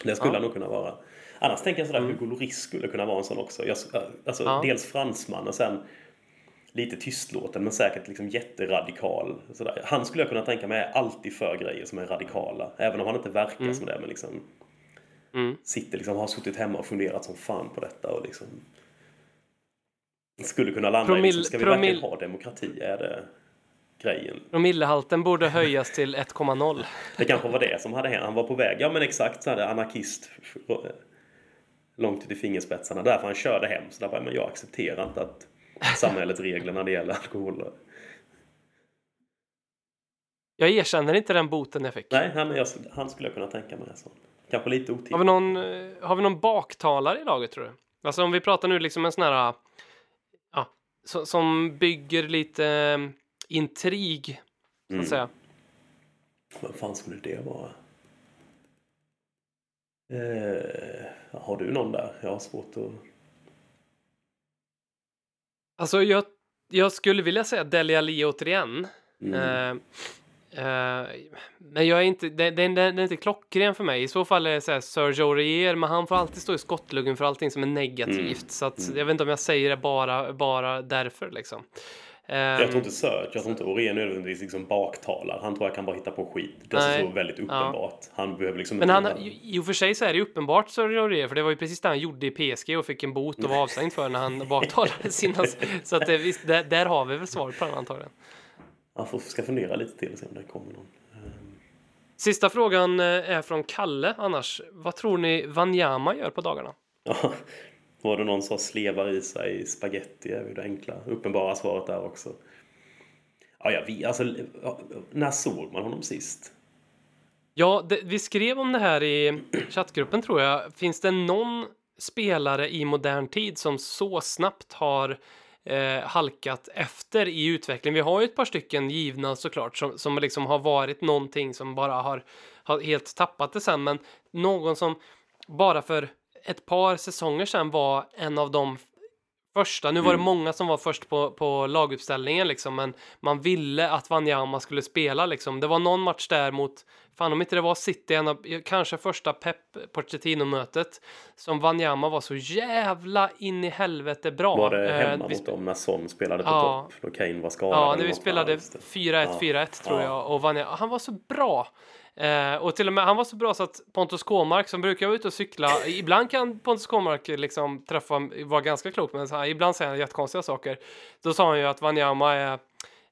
Det skulle Ja. nog kunna vara. Annars tänker jag sådär, Hugo Lloris skulle kunna vara en sån också. Jag, alltså, Ja. Dels fransman och sen lite tystlåten men säkert liksom jätteradikal. Sådär. Han skulle jag kunna tänka mig är alltid för grejer som är radikala. Även om han inte verkar som det. Men liksom Mm. sitter liksom, har suttit hemma och funderat som fan på detta. Och liksom skulle kunna landa i Promille- liksom, ska vi promille- verkligen ha demokrati? Är det, grejen. Promillehalten borde höjas till 1,0. Det kanske var det som hade hänt. Han var på väg, ja men exakt så hade anarkist långt ut i fingerspetsarna. Därför han körde hem. Så där bara, men jag accepterar inte att samhällets regler när det gäller alkohol. Jag erkänner inte den boten jag fick. Nej, han, jag, han skulle jag kunna tänka mig. Så. Kanske lite otippat. Har vi, någon, eh, har vi någon baktalare i laget tror du? Alltså om vi pratar nu liksom en sån här, ja, som, som bygger lite eh, intrig, så att Mm. säga. Vad fan skulle det vara? Eh, har du någon där? Jag har svårt att... Alltså jag, jag skulle vilja säga Deli Ali återigen. Mm. Eh, eh, men jag är inte, den, den, den är inte klockren för mig. I så fall är det så här Sergio Aurier, men han får alltid stå i skottluggen för allting som är negativt. Mm. Så att, jag vet inte om jag säger det bara, bara därför liksom. Jag Ehm, tror inte Serge, jag tror inte Orén nödvändigtvis liksom baktalar. Han tror jag kan bara hitta på skit. Det är så väldigt uppenbart. Han behöver liksom Men han, i och för sig så är det uppenbart Sergio Aurier, för det var ju precis det han gjorde i PSG och fick en bot och var avstängd för när han baktalade sina... Så att det, visst, där, där har vi väl svaret på den antagligen. Han får, ska fundera lite till och se om det kommer någon. Sista frågan eh, är från Kalle annars. Vad tror ni Wanyama gör på dagarna? Var det någon som slevar i sig spaghetti är ju det enkla, uppenbara svaret där också. Ja, jag vet, alltså, när såg man honom sist? Ja, det, vi skrev om det här i chattgruppen tror jag. Finns det någon spelare i modern tid som så snabbt har eh, halkat efter i utveckling? Vi har ju ett par stycken givna såklart som, som liksom har varit någonting som bara har, har helt tappat det sen. Men någon som bara för ett par säsonger sedan var en av de första. Nu var det många som var först på, på laguppställningen liksom, men man ville att Wanyama skulle spela liksom. Det var någon match där mot, fan om inte det var City, en av, kanske första Pep Pochettino-mötet, som Wanyama var så jävla in i helvete bra. Var det Eh, hemma vi mot dem när Son spelade på Ja. topp? Då Kane var skadad? Ja, när vi spelade annat. 4-1, 4-1 tror Ja. jag. Och Vanja, han var så bra. Eh, och till och med han var så bra så att Pontus Kåmark som brukar vara ute och cykla, ibland kan Pontus Kåmark liksom träffa, vara ganska klok, men så här, ibland säger han jättekonstiga saker. Då sa han ju att Wanyama är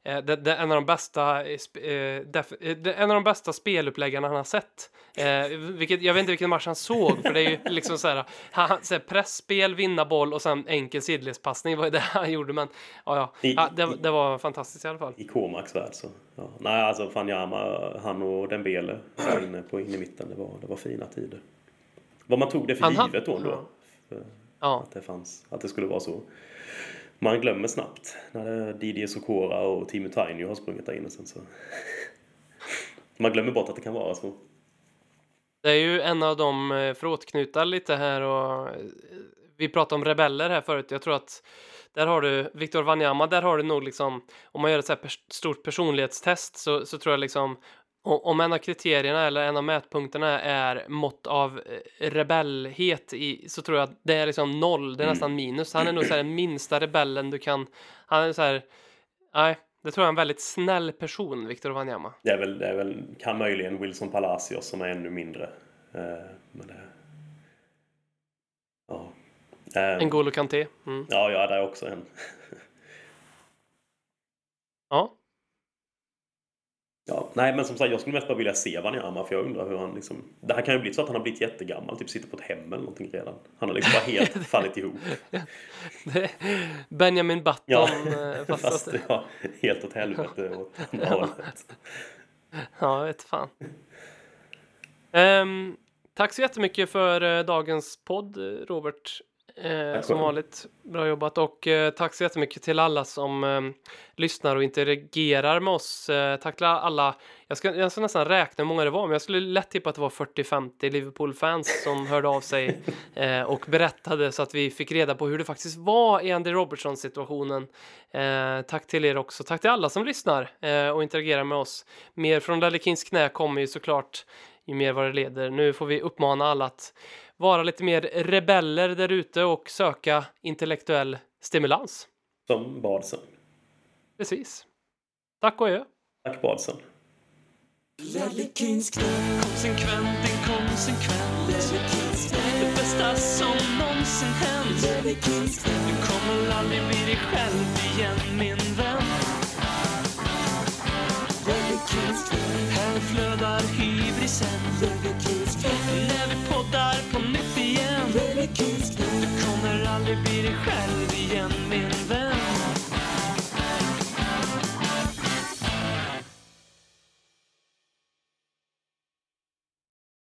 eh, det, det, en av de bästa eh, def, eh, det, en av de bästa speluppläggarna han har sett. Eh, vilket, jag vet inte vilken match han såg, för det är ju liksom så här, han, så här pressspel, vinna boll och sen enkel sidledspassning var det han gjorde, men ja, ja. I- ja det, det var fantastiskt i alla fall. I Kormaks värld så. Ja. Nej, alltså Fanyama, han och Dembele där inne på in i mitten, det var, det var fina tider. Vad man tog det för Han givet då ja. För Ja. att det fanns, att det skulle vara så. Man glömmer snabbt när Didier Sokora och Timo Tainio har sprungit där inne sen så. Man glömmer bort att det kan vara så. Det är ju en av de eh, att återknyta lite här och eh, vi pratade om rebeller här förut. Jag tror att där har du Victor Wanyama, där har du nog liksom om man gör ett så här pers stort personlighetstest så, så tror jag liksom om en av kriterierna eller en av mätpunkterna är mått av eh, rebellhet i, så tror jag att det är liksom noll, det är nästan minus. Han är nog så den minsta rebellen du kan, han är så här, nej, det tror jag är en väldigt snäll person, Victor Wanyama. Det är väl, det är väl kan möjligen Wilson Palacios som är ännu mindre. Eh, men det, ja. Eh, N'Golo Kanté. Mm. ja, ja, det är också en. Ja. Ja, nej men som sagt jag skulle mest bara vilja se Wanyama för jag undrar hur han liksom... Det här kan ju bli så att han har blivit jättegammal, typ sitter på ett hem eller någonting redan. Han har liksom bara helt fallit ihop. Benjamin Button. Ja, eh, fast, fast ja, helt åt helvete åt andra hållet. ja, vet fan. Ehm, tack så jättemycket för eh, dagens podd, Robert. Eh, som vanligt, bra jobbat. Och eh, tack så jättemycket till alla som eh, lyssnar och interagerar med oss. Eh, tack till alla. Jag ska, jag ska nästan räkna hur många det var, men jag skulle lätt tippa att det var 40-50 Liverpool-fans som hörde av sig eh, och berättade så att vi fick reda på hur det faktiskt var i Andy Robertson-situationen. Eh, tack till er också. Tack till alla som lyssnar och interagerar med oss. Mer från Kings knä kommer ju såklart ju mer vad det leder. Nu får vi uppmana alla att vara lite mer rebeller där ute och söka intellektuell stimulans. Som Badsen. Precis. Tack och adjö. Tack Badsen. Konsekvent, inkonsekvent Det bästa som någonsin hänt Du kommer aldrig bli dig själv igen min vän Här flödar hybrisen eller Du kommer aldrig bli dig själv igen.